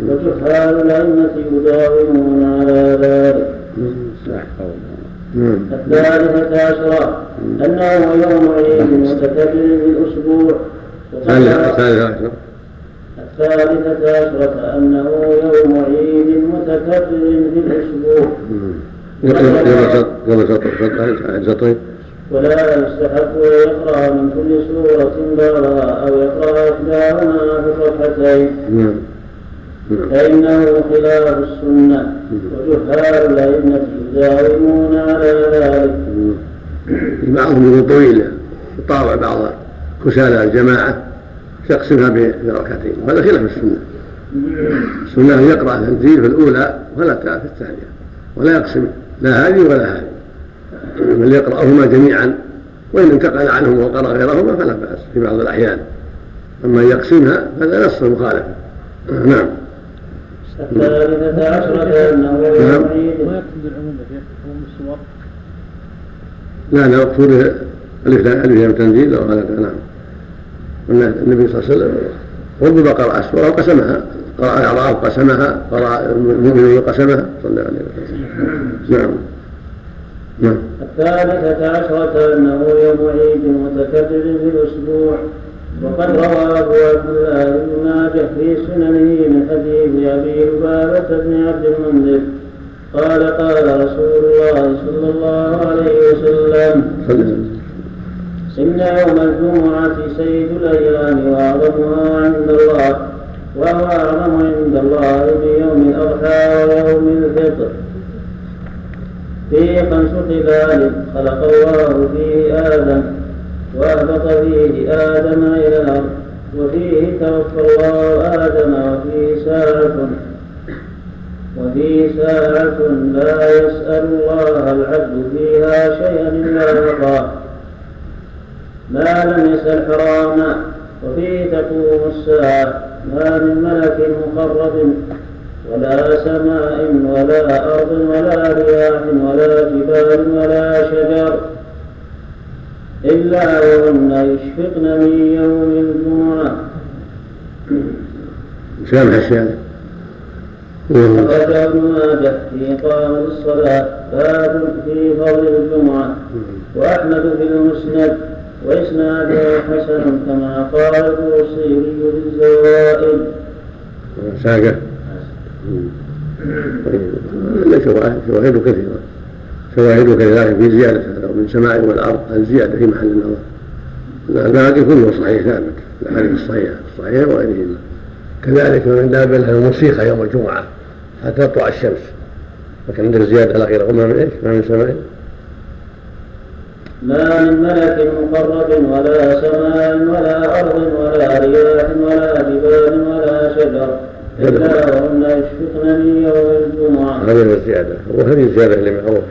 وجهال الأئمة يداومون على ذلك. نعم. الثالثة عشرة أنه يوم عيد متكبر في الأسبوع. الثالثة عشرة. الثالثة عشرة أنه يوم عيد متكبر في الأسبوع. قبل سطر سطرين ولا يستحق أن يقرأ من كل سورة بعضها أو يقرأ إحداهما في الركعتين نعم فإنه خلاف السنة. وجهال الأئمة يداومون على ذلك. بعضهم يقول طويلة يطاوع بعض كسالى الجماعة يقسمها بركعتين. وهذا خلاف السنة. السنة أن يقرأ تنزيل في الأولى ولا في الثانية. ولا يقسم لا هذه ولا هذه. بل يقرأهما جميعا. وإن انتقل عنهما وقرأ غيرهما فلا بأس في بعض الأحيان. أما أن يقسمها فهذا نص مخالف. نعم. الثالثة عشرة أنه عيد ما يقصد العموم يا عموم الصور لا لا مقصود الف تنزيل أو هذا نعم. النبي صلى الله عليه وسلم ربما قرأ السورة وقسمها. قرأ الأعراف قسمها قرأ المؤمنون قسمها صلى الله عليه وسلم. نعم. نعم. الثالثة عشرة أنه يوم عيد متكرر في الأسبوع. وقد روى أبو عبد الله بن ماجه في سننه من حديث أبي لبابة بن عبد المنذر. قال قال رسول الله صلى الله عليه وسلم. إن يوم الجمعة سيد الأيام وأعظمها عند الله وهو أعظم عند الله بيوم الأضحى ويوم الفطر. فيه خمس خلال خلق الله فيه آدم وأهبط فيه آدم إلى الأرض وفيه توفى الله آدم وفيه ساعة وفيه ساعة لا يسأل الله العبد فيها شيئا إلا وقاه. ما لم يسأل حراما وفيه تقوم الساعة ما من ملك مقرب ولا سماء ولا أرض ولا رياح ولا جبال ولا شجر إلا وهن يشفقن من يوم الجمعة. سامح الشارع أخرجه ابن ماجه في إقامة الصلاة باب في فضل الجمعة. وأحمد في المسند وإسناده حسن كما قال البوصيري في الزوائد ساقة طيب. شواهد كثيرة. شواهد كثيرة في زيادة هذا ومن سماء والأرض. الزيادة في محل النظر؟ الباقي كله صحيح ثابت الأحاديث الصحيحة الصحيحة وغيرهما كذلك من داب له الموسيقى يوم الجمعة حتى تطلع الشمس. لكن عندك زيادة الأخيرة وما من إيش؟ ما من سماء ما من ملك مقرب ولا سماء ولا أرض ولا رياح ولا جبال ولا شجر إلا وهن يشفقن من يوم الجمعة. هذه الزيادة. وهذه الزيادة اللي معروفة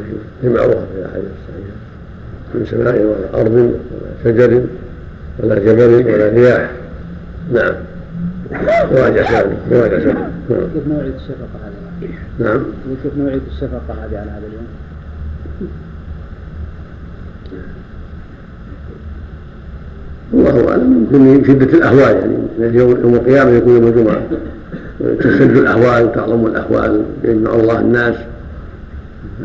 هي معروفة في الأحاديث الصحيحة. من سماء ولا أرض ولا شجر ولا جبل ولا رياح. نعم. يراجع سالم يراجع سالم كيف نوعية الشفقة هذه؟ نعم. كيف نوعية الشفقة هذه على هذا اليوم؟ الله أعلم. يمكن من شدة الاهوال يعني. يوم يوم القيامة يكون يوم الجمعة تشد الاهوال وتعظم الاهوال يجمع الله الناس.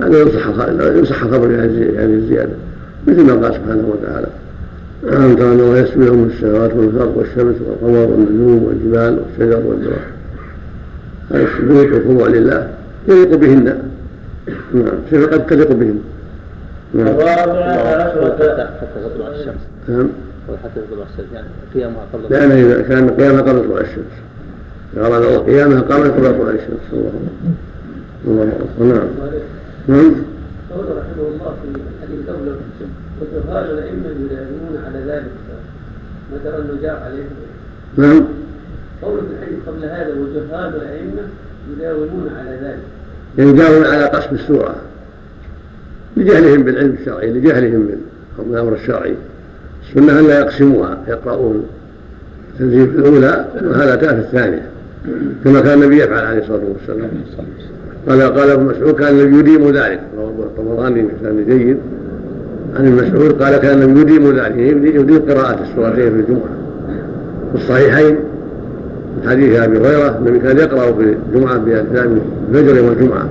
هذا يصح يصح الخبر بهذه الزيادة. مثل ما قال سبحانه وتعالى ألم ترى أن الله يسبح له السماوات والأرض والشمس والقمر والنجوم والجبال والشجر والدواب هذا السجود والخضوع لله. يليق بهن. نعم. شيء قد تليق بهن؟ نعم. حتى تطلع الشمس الشمس يعني قيامها قبل كان قيامها قبل طلوع الشمس. الله قيامها قبل قبل طلوع الشمس الله الله نعم. نعم. قول رحمه الله في الحديث قبل وجهال الأئمة يداومون على ذلك. ما ترى أنه جاء عليه نعم. قول في الحديث قبل هذا وجهال الأئمة يداومون على ذلك. يداومون على قسم السورة لجهلهم بالعلم الشرعي لجهلهم بالأمر الشرعي. السنة أن لا يقسموها يقرؤون التنزيل في الأولى وهذا في الثانية كما كان النبي يفعل عليه الصلاة والسلام. قال قال ابن مسعود كان النبي يديم ذلك. رواه الطبراني بإسناد جيد. عن ابن مسعود قال كان النبي يديم ذلك يديم قراءة السورتين في الجمعة. في الصحيحين من حديث أبي هريرة النبي كان يقرأ في الجمعة بألف الفجر والجمعة.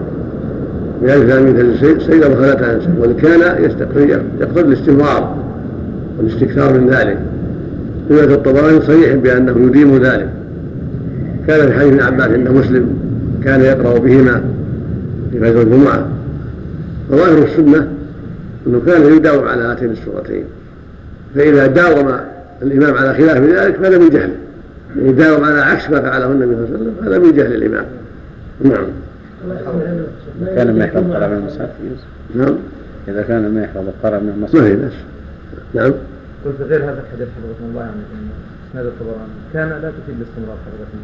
بألف لام سيدة وفلا تنسى وكان يقتضي الاستمرار. والاستكثار من ذلك. رواية الطبراني صريح بأنه يديم ذلك. كان في حديث ابن عباس عند مسلم كان يقرأ بهما في فجر الجمعة. وظاهر السنة أنه كان يداوم على هاتين السورتين. فإذا داوم الإمام على خلاف ذلك فهذا من جهله يداوم على عكس ما فعله النبي صلى الله عليه وسلم هذا من جهل الإمام. نعم. كان ما يحفظ قرأ من المصحف نعم. إذا كان ما يحفظ قرأ من المصحف. ما في نعم. قلت غير هذا الحديث حفظكم الله يعني إسناد الطبراني. كان لا تفيد الاستمرار حفظكم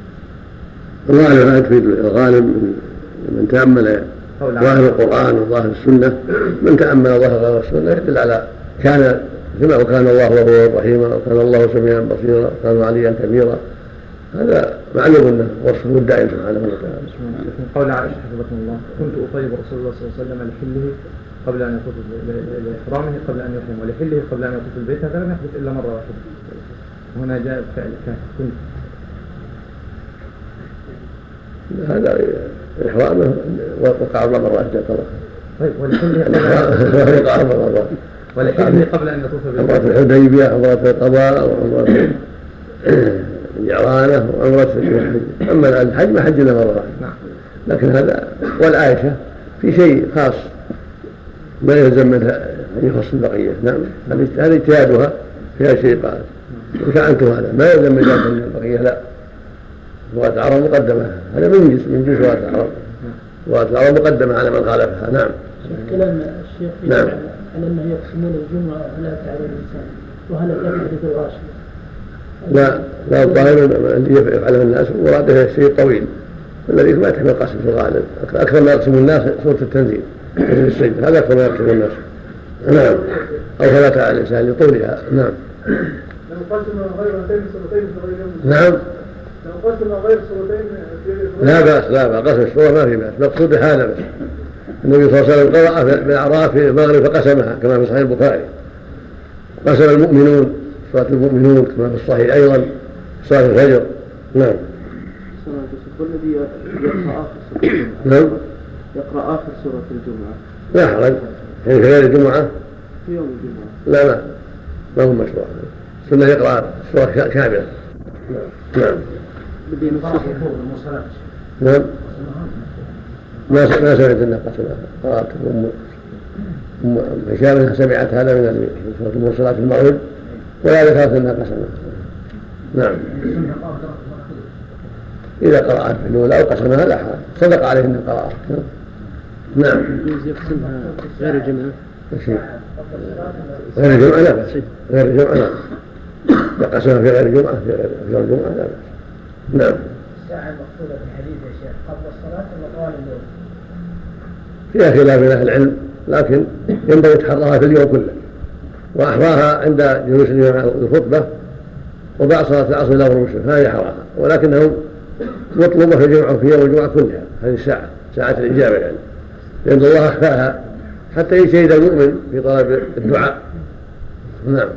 الغالب لا تفيد الغالب من تأمل ظاهر القرآن وظاهر السنة. من تأمل ظاهر السنة يدل على كان كما وكان الله وهو الرحيم وكان الله سميعا بصيرا وكان عليا كبيرا. هذا معلوم أنه وصفه الدائم سبحانه وتعالى. قول عائشة حفظكم الله. كنت أطيب رسول الله صلى الله عليه وسلم لحله قبل أن يطوف لإحرامه قبل أن يحرم ولحله قبل أن يطوف البيت هذا لم يحدث إلا مرة واحدة. هنا جاء فعل كان كنت. هذا إحرامه وقع أربع مرات جزاك الله طيب ولحله وقع أربع مرات. ولحله قبل أن يطوف عمرة بالبيت الحديبية عمرة القضاء وعمرة الجعرانة وعمرة الحج. أما الحج ما حجنا مرة واحدة. نعم. لكن هذا والعائشة في شيء خاص. ما يلزم منها أن يخص البقية. نعم. هذه هذه اجتهادها فيها شيء قال وفعلت هذا ما يلزم من ذلك من البقية لا. لغة العرب مقدمة. هذا من جنس من جنس لغة العرب. لغة العرب مقدمة على من خالفها. نعم. كلام الشيخ في نعم. على أنه يقسمون الجمعه على تعالى الانسان وهل يحدث الغاشيه؟ لا. لا الظاهر الذي يفعله الناس. مراده الشيء الطويل الذي ما تحمل القسم في الغالب. أكثر ما يقسم الناس سوره التنزيل. السجن هذا أكثر ما يقسم الناس. نعم. أو فلا تعالى الإنسان لطولها نعم. لو قسم غير هاتين الصورتين في غير نعم. لو قسم غير صورتين في لا بأس لا بأس. قسم السوره ما في بأس. مقصود هذا بس. النبي صلى الله عليه وسلم قرأ في بالاعراف في المغرب فقسمها كما في صحيح البخاري. قسم المؤمنون صلاة المؤمنون كما في الصحيح أيضا صلاة الفجر. نعم. والذي يقرأ نعم. يقرأ آخر سورة الجمعة. لا حرج يعني في غير الجمعة؟ في يوم الجمعة. لا لا. ما هو مشروع. السنة يقرأ سورة كاملة نعم. بدي نعم. ما ما سمعت انها قسمها قرأت ام أم هشام سمعت هذا من سورة المرسلات في المغرب. ولا ذكرت انها قسمها نعم. إذا قرأت في الأولى أو قسمها لا حرج. صدق عليه إنه قرأها. نعم. يجوز يقسمها غير الجمعة ماشي. غير الجمعة لا بأس. غير الجمعة لا بأس. قسمها في غير الجمعة في غير الجمعة لا بأس. نعم. الساعة المقصودة في الحديث يا شيخ قبل الصلاة ولا طوال اليوم؟ فيها خلاف بين أهل العلم لكن ينبغي تحرها في اليوم كله. وأحراها عند جلوس الإمام الخطبة وبعد صلاة العصر غروب الشمس هذه حراها ولكنهم مطلوبه في الجمعه في يوم الجمعه كلها هذه الساعة ساعه الإجابة يعني. لأن الله أخفاها حتى يجتهد المؤمن في طلب الدعاء. نعم.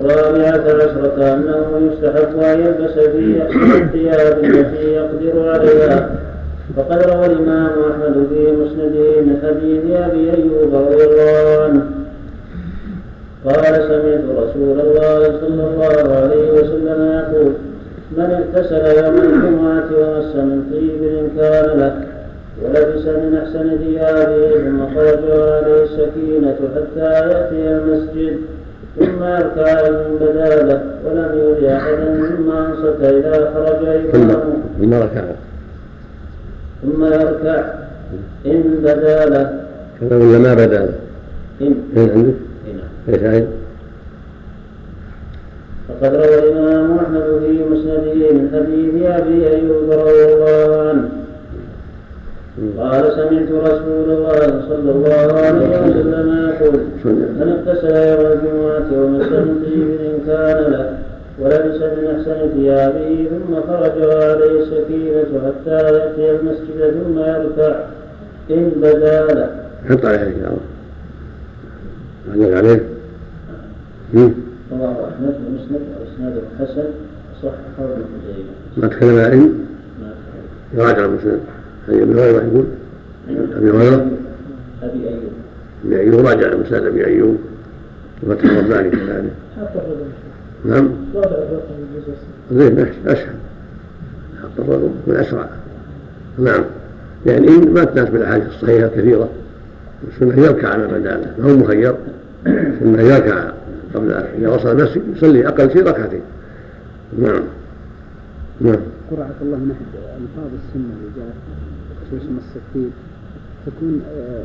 الرابعة عشرة أنه يستحب أن يلبس الثياب التي يقدر عليها. فقد روى الإمام أحمد في مسنده من حديث أبي أيوب رضي الله عنه. قال سمعت رسول الله صلى الله عليه وسلم يقول من اغتسل يوم الجمعة ومس من طيب كان له ولبس من أحسن ثيابه ثم خرج عليه السكينة حتى يأتي المسجد. ثم يركع إن بدا له ولم يؤذي أحدا ثم أنصت إذا خرج إمامه. ثم ركع. ثم يركع. إن بدا له كذا ولا ما بدا له؟ إن فين عندك؟ إيش عين؟ فقد روى الإمام أحمد في مسنده من حديث أبي أيوب رضي الله عنه. قال سمعت رسول الله صلى الله عليه وسلم يقول من اغتسل يوم الجمعة ومس من طيب إن كان له ولبس من أحسن ثيابه ثم خرج عليه السكينة حتى يأتي المسجد ثم يركع. إن بدا له. حط عليها ان شاء الله عليه. رواه أحمد ومسند وإسناده حسن صححه ابن خزيمة ما تكلم عن ما يراجع المسند. أبي هريرة يقول. أبي هريرة. أبي أيوب. أبي أيوب. راجع المسند أبي أيوب. وفتح الرباني كذلك نعم. وضع الرقم الجزء زين أش- اشهر حط الرقم من أسرع. نعم. يعني إن ما تناسب الأحاديث الصحيحة الكثيرة. السنة يركع ما بدا له ما هو مخير؟ السنة يركع قبل اذا وصل المسجد يصلي أقل شيء ركعتين. نعم. نعم. قرعة الله نحن ألفاظ السنة اللي جاءت. خصوص مس الطيب تكون آه،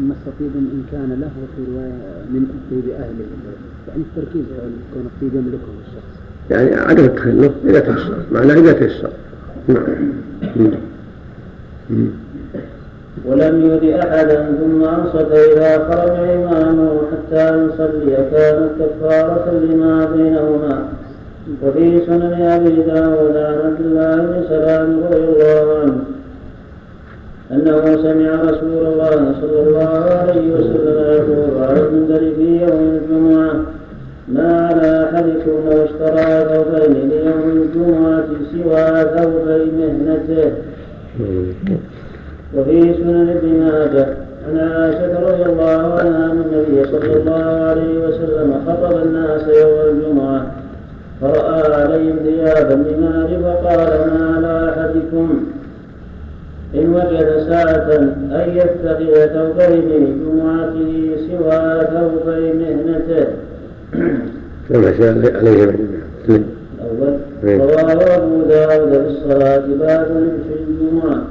مس طيب إن كان له وفي رواية من طيب أهله يعني التركيز على كون الطيب يملكه الشخص. يعني عدم التخلف إذا تيسر معناه إذا تيسر. نعم. مم. ولم يؤذ أحدا ثم أنصت إذا خرج إمامه حتى يصلي كانت كفارة لما بينهما. وفي سنن أبي داود عن عبد الله بن سلام رضي الله عنه أنه سمع رسول الله صلى الله عليه وسلم يقول على المنبر في يوم الجمعة. ما على أحدكم لو اشترى ثوبين ليوم الجمعة سوى ثوبي مهنته؟ وفي سنن ابن ماجه عن عائشة رضي الله عنها أن النبي صلى الله عليه وسلم خطب الناس يوم الجمعة فرأى عليهم ثيابا لمال فقال ما على أحدكم؟ إن وجد ساعة أن يتخذ ثوبين جمعته سوى ثوبي مهنته. كما شاء عليه الأول رواه أبو داود في الصلاة باب لبس الجمعة.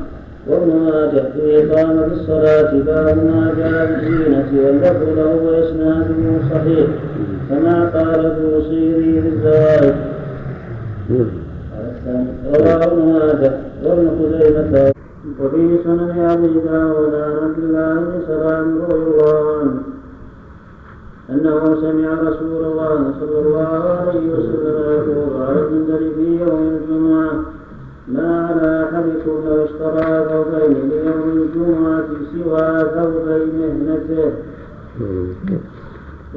وابن ماجه في إقامة الصلاة باب ما جاء بالزينة واللفظ له وإسناده صحيح. كما قال البوصيري في الزوائد. رواه ابن ماجه وابن خزيمة. وفي سنن أبي داود عن عبد الله بن سلام رضي الله عنه أنه سمع رسول الله صلى الله عليه وسلم يقول على المنبر في يوم الجمعة ما على أحدكم لو اشترى ثوبين ليوم الجمعة سوى ثوبي مهنته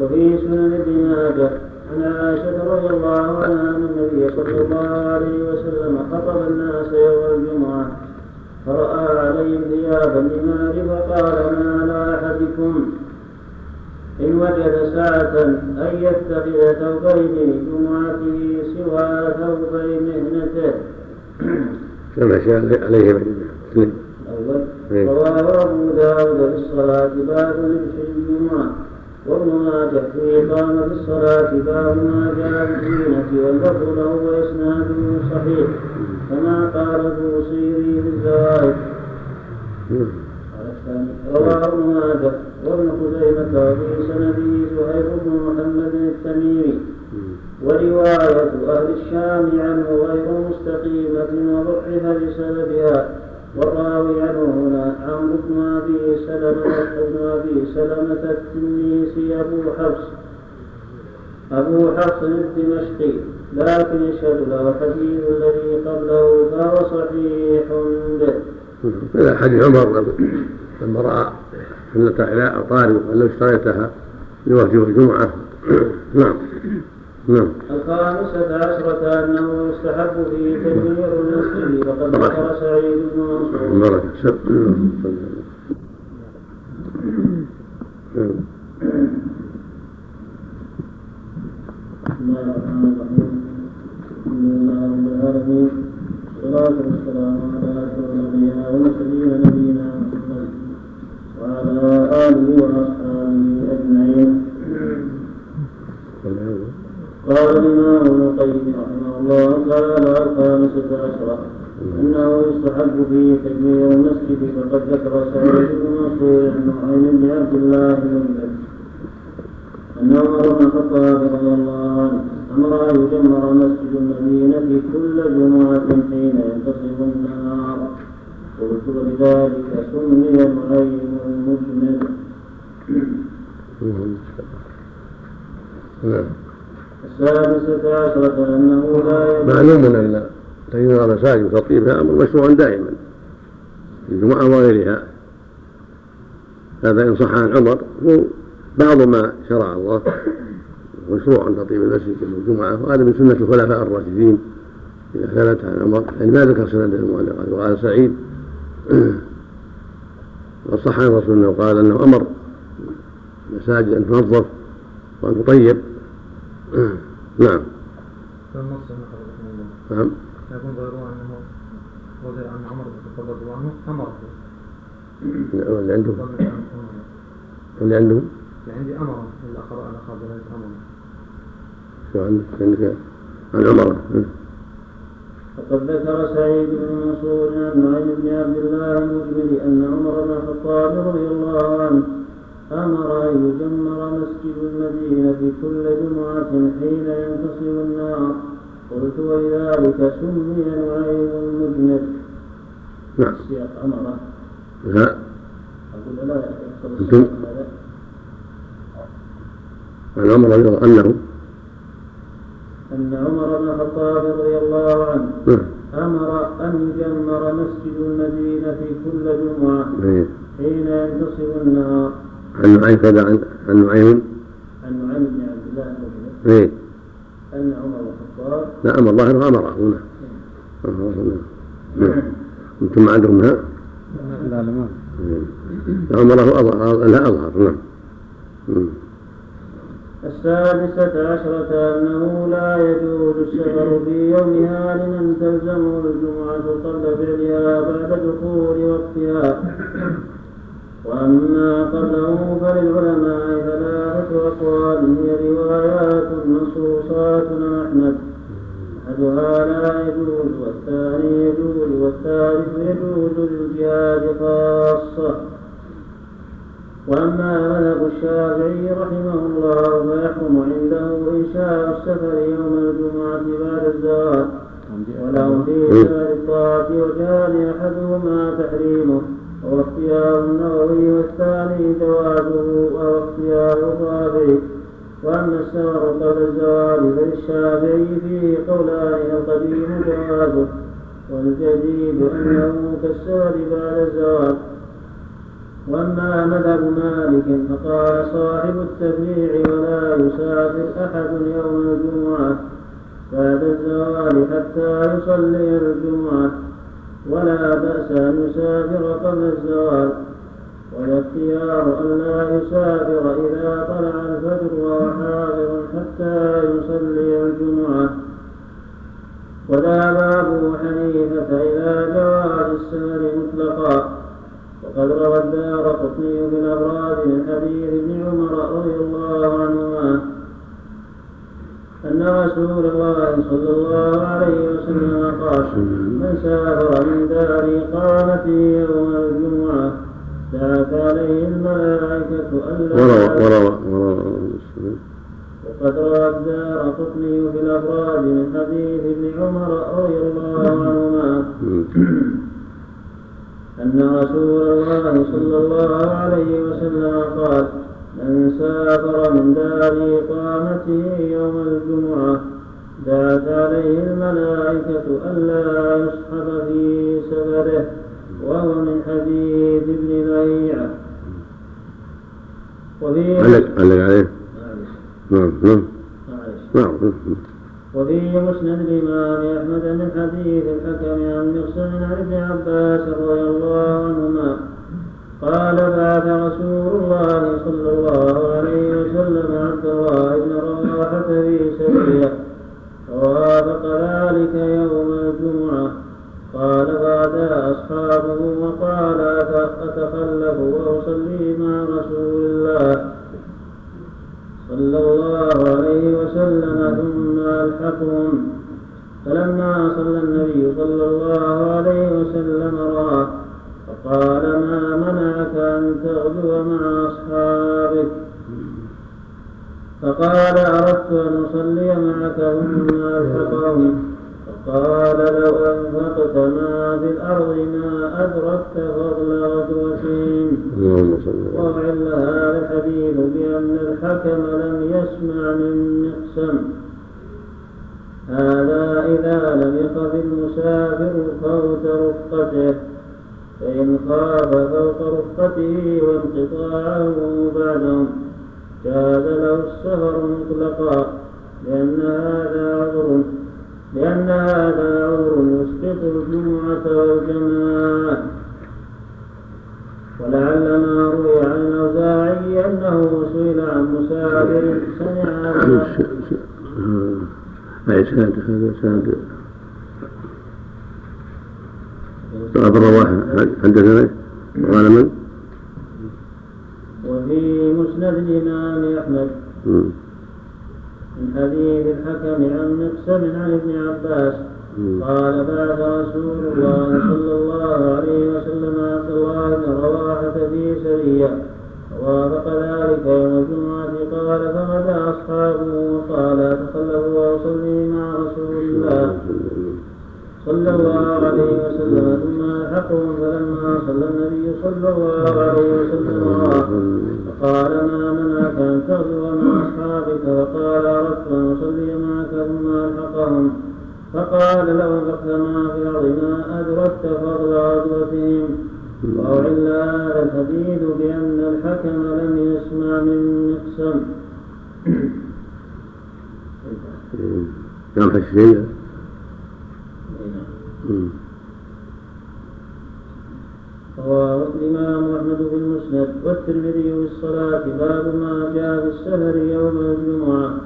وفي سنن ابن ماجه عن عائشة رضي الله عنها أن النبي صلى الله عليه وسلم خطب الناس يوم الجمعة. فرأى عليهم ثيابا لمال فقال ما على أحدكم إن وجد ساعة أن يتخذ ثوبين جمعته سوى ثوبي مهنته كما شاء عليه الأول رواه أبو داود في الصلاة باب لبس الجمعة وابن ماجه في إقامة الصلاة باب ما جاء بالزينة واللفظ له وإسناده صحيح كما قال البوصيري في الزوائد رواه ابن ماجه وابن خزيمة وفي سنده زهير بن محمد التميمي. ورواية أهل الشام عنه غير مستقيمة وضعف بسببها والراوي عنه هنا عمرو بن أبي سلمة بن أبي سلمة التنيسي أبو حفص. أبو حفص الدمشقي. لكن يشهد له الحديث الذي قبله فهو صحيح. به. هذا حديث عمر لما رأى سنة إلى طارق لو اشتريتها لوجه الجمعة. نعم. نعم. الخامسة عشرة أنه يستحب فيه تدبير المسجد وقد ذكر سعيد بن منصور. بركة بسم الله الرحمن الرحيم. لله رب العالمين والصلاة والسلام على أشرف نبينا ومرسلين نبينا محمد وعلى آله وأصحابه أجمعين. قال الإمام ابن القيم رحمه الله تعالى الخامسة عشرة أنه يستحب فيه تكبير المسجد فقد ذكر سعيد بن منصور عن نعيم بن عبد الله بن أن عمر بن الخطاب رضي الله عنه أن يجمر مسجد المدينة كل جمعة حين ينتصف النار قلت ولذلك سمي العين المجمد السادسة عشرة أنه لا معلوم أن تغيير المساجد وتطيبها أمر مشروع دائما الجمعة وغيرها. هذا إن صح عن عمر بعض ما شرع الله. مشروع أن تطيب المسجد يوم الجمعة وهذا من سنة الخلفاء الراشدين إذا ثبت عن عمر يعني ما ذكر سند المؤلف وقال سعيد وصح عن الرسول أنه قال أنه أمر المساجد أن تنظف وأن تطيب. نعم. نعم. يكون ظاهره أنه رضي عن عمر بن الخطاب رضي الله عنه أمر. اللي عندهم اللي عندهم عندي أمر. الآخر أنا خاضر عندك عن عمر. وقد ذكر سعيد بن منصور عن نعيم بن عبد الله المجمل أن عمر بن الخطاب رضي الله عنه أمر أن يجمر مسجد المدينة كل جمعة حين ينتصر النار. قلت ولذلك سمي نعيم المجمل. نعم. السياق امره لا أقول لا. هذا عن عمر رضي الله عنه أن عمر بن الخطاب رضي الله عنه نعم. أمر أن يجمر مسجد المدينة في كل جمعة إيه. حين ينتصف النهار. عن نعيم كذا عن عن نعيم عن نعيم بن عبد الله البجلي إيه أن عمر بن الخطاب نعم الله أنه أمره نعم. نعم. أنتم عندكم ها؟ لا لا ما. أمره أظهر لا أظهر نعم. السادسة عشرة أنه لا يجوز السفر في يومها لمن تلزمه الجمعة قبل فعلها بعد دخول وقتها. وأما قبله فللعلماء ثلاثة أقوال هي روايات منصوصات عن أحمد. أحدها لا يجوز والثاني يجوز والثالث يجوز للجهاد خاصة. وأما مذهب الشافعي رحمه الله فيحكم عنده إنشاء السفر يوم الجمعة بعد الزواج وله في سائر الطاعة وجهان أحدهما تحريمه وهو اختيار النووي والثاني جوازه وهو اختيار الرافعي وأما السفر قبل الزواج فللشافعي فيه قولان القديم جوازه. والجديد أنه كالسفر بعد الزواج وأما مذهب مالك فقال صاحب التفريع ولا يسافر أحد يوم الجمعة بعد الزوال حتى يصلي الجمعة ولا بأس أن يسافر قبل الزوال والإختيار أن لا يسافر إذا طلع الفجر وهو حاضر حتى يصلي الجمعة. وذهب ابو حنيفة إلى جواز السفر مطلقا. وقد روى الدار قطني في الأبراد من حديث ابن عمر رضي الله عنهما أن رسول الله صلى الله عليه وسلم قال من سافر من دار إقامته يوم الجمعة دعت عليه الملائكة ألا وروى وروى وروى وقد روى الدار قطني في الأفراد من حديث ابن عمر رضي الله عنهما. أن رسول الله صلى الله عليه وسلم قال من سافر من دار إقامته يوم الجمعة دعت عليه الملائكة ألا يصحب في سفره وهو من حديث ابن لهيعة وفي علق علق عليه. نعم نعم. نعم. وفي مسند الإمام أحمد من حديث الحكم عن مقسم عن ابن عباس رضي الله عنهما. قال بعث رسول الله صلى الله عليه وسلم عبد الله بن رواحة في سرية. فوافق ذلك يوم الجمعة؟ قال بعد أصحابه. وقال أتخلف وأصلي مع رسول صلى الله عليه وسلم ثم ألحقهم. فلما صلى النبي صلى الله عليه وسلم رآه فقال ما منعك أن تغدو مع أصحابك؟ فقال أردت أن أصلي معك ثم ألحقهم. فقال لو أنفقت ما في الأرض ما أدركت صل وسلم وعل هذا الحديث بأن الحكم لم يسمع من مقسم هذا إذا لم يخف المسافر فوت رفقته. فإن خاف فوق رفقته وانقطاعه بعدهم. جاز له السفر مطلقا. لأن هذا عذر. لأن هذا عذر يسقط الجمعة والجماعة. ولعل ما روي عن الأوزاعي أنه سئل عن مسافر سمع أي سند هذا سند. أبو رواحة حدثنا قال من؟ وفي مسند الإمام أحمد. من حديث الحكم عن مقسم عن ابن عباس. قال بعث رسول الله صلى الله عليه وسلم عبد الله بن رواحة في سرية. ووافق ذلك يوم الجمعة. قال فغدا أصحابه. وقال أتخلف وأصلي مع رسول الله. صلى الله عليه وسلم. ثم ألحقهم فلما صلى النبي صلى الله عليه وسلم. فقال ما منعك أن تغدو مع أصحابك؟ فقال أردت أن أصلي معك ثم ألحقهم فقال أنفقت ما في الأرض ما أدركت فضل غزوتهم وأعل هذا الحديث بأن الحكم لم يسمع من مقسم. كلام حشيشين رواه الإمام أحمد في المسند والترمذي في الصلاة. باب ما جاء في السفر يوم الجمعة.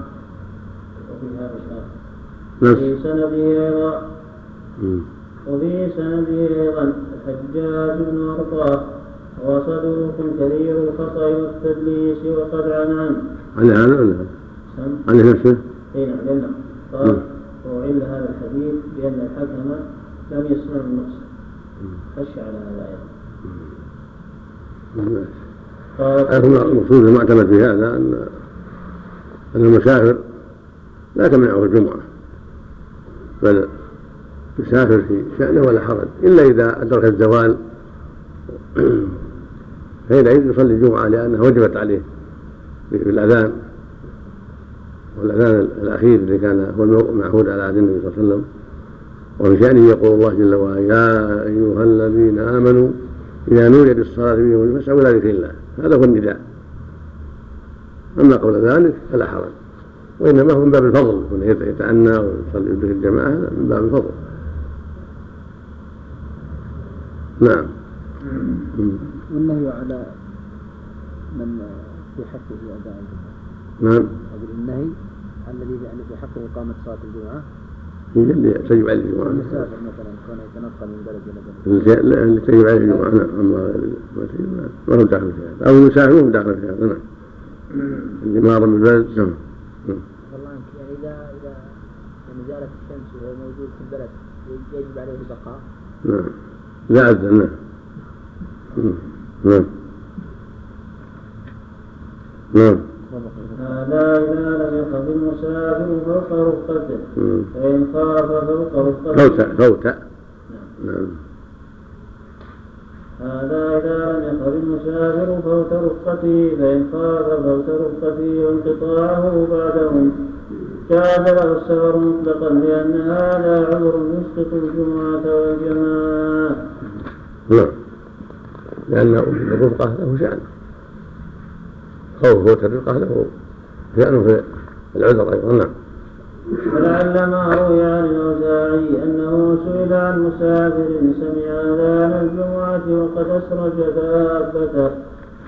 وفي في سنده أيضا. وفي سنده أيضا. الحجاج بن أرطاة. وصدوق كثير الخطأ والتدليس وقد عن عنه عن هذا ولا عن نفسه؟ اي نعم لأنه قال وعل هذا الحديث بأن الحكم لم يسمع النص خشى على هذا أيضا المقصود المعتمد في هذا أن أن المسافر لا تمنعه الجمعة. بل يسافر في شأنه ولا حرج. إلا إذا أدرك الزوال. فحينئذ يصلي الجمعة لأنها وجبت عليه بالأذان والأذان الأخير الذي كان هو المعهود على عهد النبي صلى الله عليه وسلم. وفي شأنه يقول الله جل وعلا يا أيها الذين آمنوا إذا نودي للصلاة من يوم فاسعوا إلى ذكر الله. هذا هو النداء. أما قبل ذلك فلا حرج. وإنما هو من باب الفضل يتأنى ويصلي يدرك الجماعة هذا من باب الفضل. نعم. والنهي على من في حقه أداء الجمعة نعم. أقول النهي الذي يعني في حقه إقامة صلاة الجمعة اللي تجب عليه الجمعة المسافر مثلا كان يتنقل من بلد إلى بلد. اللي تجب عليه الجمعة نعم أما ما تجب ما هو داخل في هذا. أو المسافر ما هو داخل في هذا نعم. اللي مار من البلد نعم. والله يعني إذا إذا يعني زالت الشمس وهو موجود في البلد يجب عليه البقاء. نعم. لا أذن نعم. نعم. نعم. إذا لم يخف المسافر فوت رفقته فإن خاف فوت رفقته فوت فوت. نعم. هذا إذا لم يخف المسافر فوت رفقته فإن خاف فوت رفقته وانقطاعه بعدهم جاز له السفر مطلقا لأن هذا عذر يسقط الجمعة والجماعة. نعم. لأن الرفقة له شأن. خوف فوت الرفقة له. شأنه في العذر أيضا نعم. ولعل ما روي عن الأوزاعي أنه سئل عن مسافر سمع أذان الجمعة وقد أسرج دابته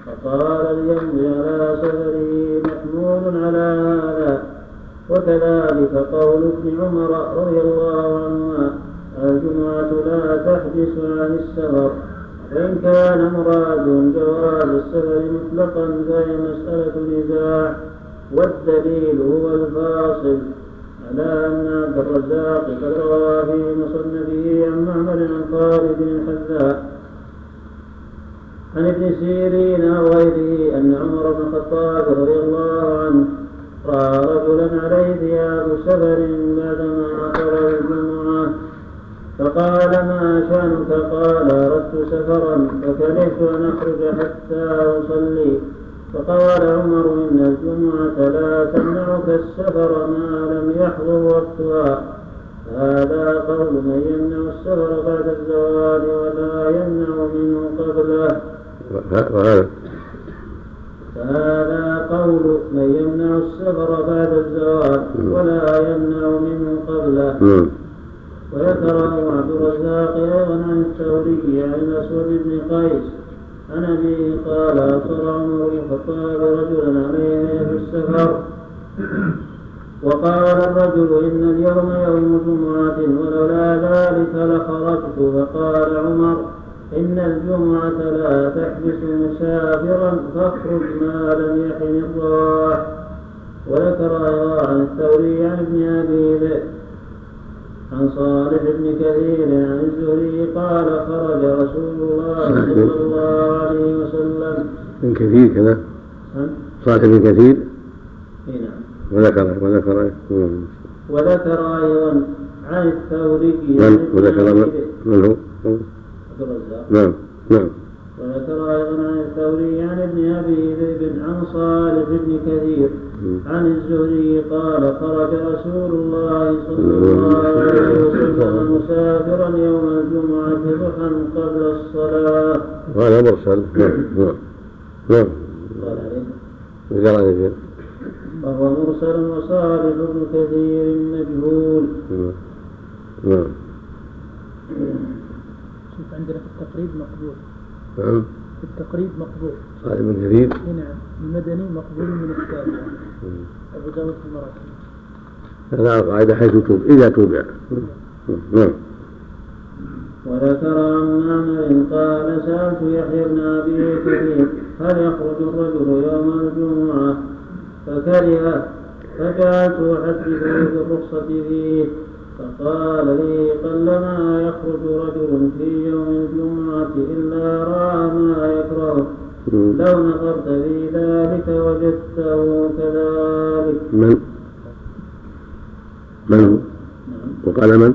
فقال ليمضي على سفره محمول على هذا. وكذلك قول ابن عمر رضي الله عنهما الجمعة لا تحبس عن السفر. وإن كان مراد جواز السفر مطلقا فهي مسألة نزاع. والدليل هو الفاصل. على أن عبد الرزاق قد روى في مصنفه عن معمر عن خالد الحذاء؟ عن ابن سيرين وغيره أن عمر بن الخطاب رضي الله عنه رأى رجلا عليه ثياب سفر بعدما قضى الجمعة. فقال ما شأنك؟ قال أردت سفرا فكرهت أن أخرج حتى أصلي. فقال عمر إن الجمعة لا تمنعك السفر ما لم يحضر وقتها. هذا قول من يمنع السفر بعد الزوال ولا يمنع منه قبله. فهذا قول من يمنع السفر بعد الزوال ولا يمنع منه قبله. وذكره عبد الرزاق أيضا عن الثوري عن الاسود بن قيس عن ابيه قال اصر عمر بن الخطاب رجلا عليه في السفر. وقال الرجل إن اليوم يوم جمعة ولولا ذلك لخرجت. فقال عمر إن الجمعة لا تحبس مسافرا فاخرج ما لم يحن الراح وذكر أيضا عن الثوري عن ابن أبي ذئب. عن صالح بن كثير عن الزهري قال خرج رسول الله صلى الله عليه وسلم. من كثير كذا؟ صالح بن كثير؟ إي نعم. وذكر وذكر وذكر أيضا عن الثوري من؟ وذكر من هو؟ عبد الرزاق. نعم نعم. وذكر أيضا عن الثوري عن ابن أبي ذئب عن صالح بن كثير عن الزهري قال خرج رسول الله صلى الله عليه وسلم مسافرا يوم الجمعة ضحى قبل الصلاة. وهذا مرسل نعم نعم نعم قال وهو مرسل وصالح بن كثير مجهول. نعم شوف عندنا في التقريب مقبول نعم. في التقريب مقبول. صالح بن كثير نعم. المدني مقبول من التابع أبو داود في المراكب هذا قاعدة حيث توب إذا توبع. نعم. وذكر عن معمر قال سألت يحيى بن أبي كثير هل يخرج الرجل يوم الجمعة؟ فكره فجعلت أحدثه بالرخصة فيه. فقال لي قلما يخرج رجل في يوم الجمعة إلا رأى ما يكره. لو نظرت في ذلك وجدته كذلك. من؟ من هو؟ وقال من؟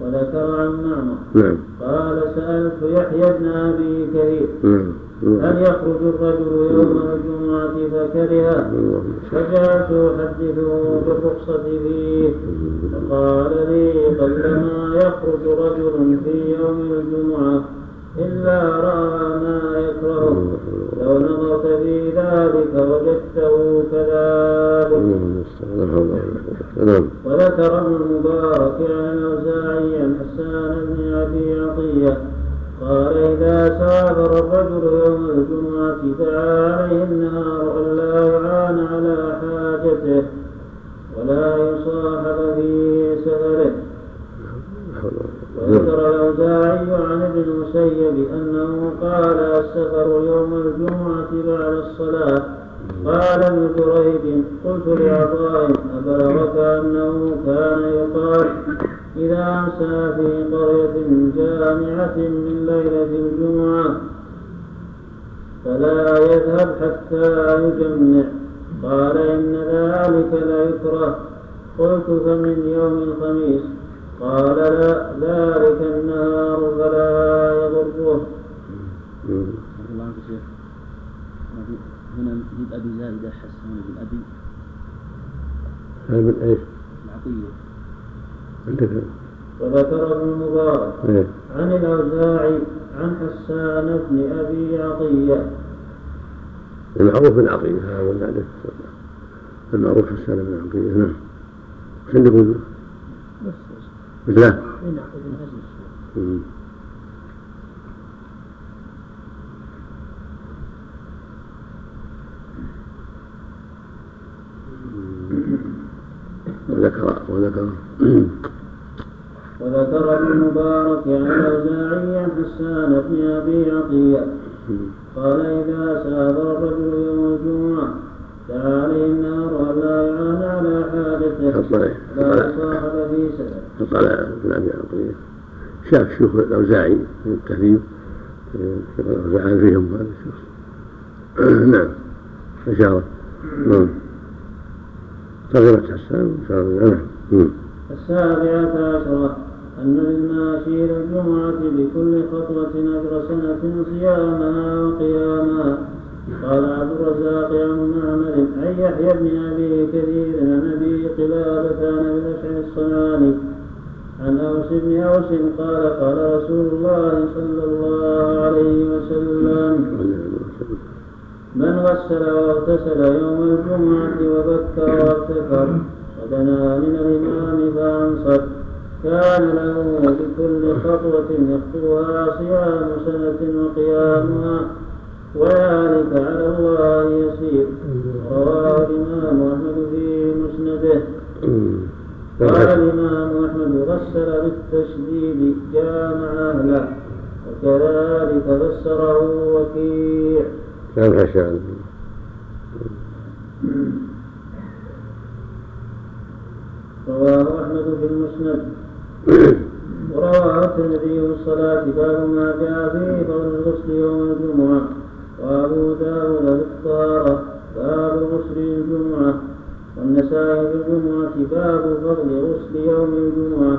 وذكر عن معمر نعم. قال سألت يحيى بن أبي كثير نعم. هل يخرج الرجل يوم الجمعة فكره. فجعلت أحدثه بالرخصة فيه فقال لي قلما يخرج رجل في يوم الجمعة إلا رأى ما يكره. لو نظرت في ذلك وجدته كذلك. نعم وذكر ابن المبارك عن الأوزاعي عن حسان بن أبي عطية قال إذا سافر الرجل يوم الجمعة دعا عليه النهار ألا يعان على حاجته ولا يصاحب في سفره. وذكر الأوزاعي عن ابن المسيب أنه قال السفر يوم الجمعة بعد الصلاة. قال ابن جريج قلت لعطاء أبلغك أنه كان يقال إذا أمسى في قرية جامعة من ليلة الجمعة فلا يذهب حتى يجمع. قال إن ذلك ليكره قلت فمن يوم الخميس؟ قال لا. ذلك النهار فلا يضره. هنا نجيب أبي زائدة حسان بن أبي. هذا من إيش؟ العطية. عندك وذكر ابن المبارك إيه. عن الأوزاعي عن حسان بن أبي عطية. المعروف بن عطية هذا عليه المعروف حسان بن عطية نعم. وش بس مثله؟ هنا ابن هزم مم. وذكر وذكر. وذكر ابن المبارك عن الأوزاعي حسان بن أبي عطية قال إذا سافر الرجل يوم الجمعة دعا عليه النار ألا يعان على حاجته فطلع لا فطلع يصاحب في سفر فطلع ابن أبي عطيه شاف شيوخ الأوزاعي في التهذيب شيخ الأوزاعي فيهم هذا الشخص. نعم إشارة. نعم. حسان نعم. السابعة عشرة أن للماشي إلى الجمعة بكل خطوة أجر سنة صيامها وقيامها. قال عبد الرزاق عن معمر عن يحيى بن أبي كثير عن أبي قلابة عن أبي الأشعث الصنعاني. عن أوس بن أوس قال قال رسول الله صلى الله عليه وسلم. من غسل واغتسل يوم الجمعة وبكر وابتكر ودنا من الإمام فأنصت كان له بكل خطوة يخطوها صيام سنة وقيامها. وذلك على الله يسير. رواه الإمام أحمد في مسنده. قال الإمام أحمد غسل بالتشديد جامع أهله. وكذلك فسره وكيع. كان حسان رواه أحمد في المسند. ورواه الترمذي في الصلاة باب ما جاء في فضل الغسل يوم الجمعة. وأبو داود في الطهارة باب غسل الجمعة. والنسائي في الجمعة باب فضل غسل يوم الجمعة.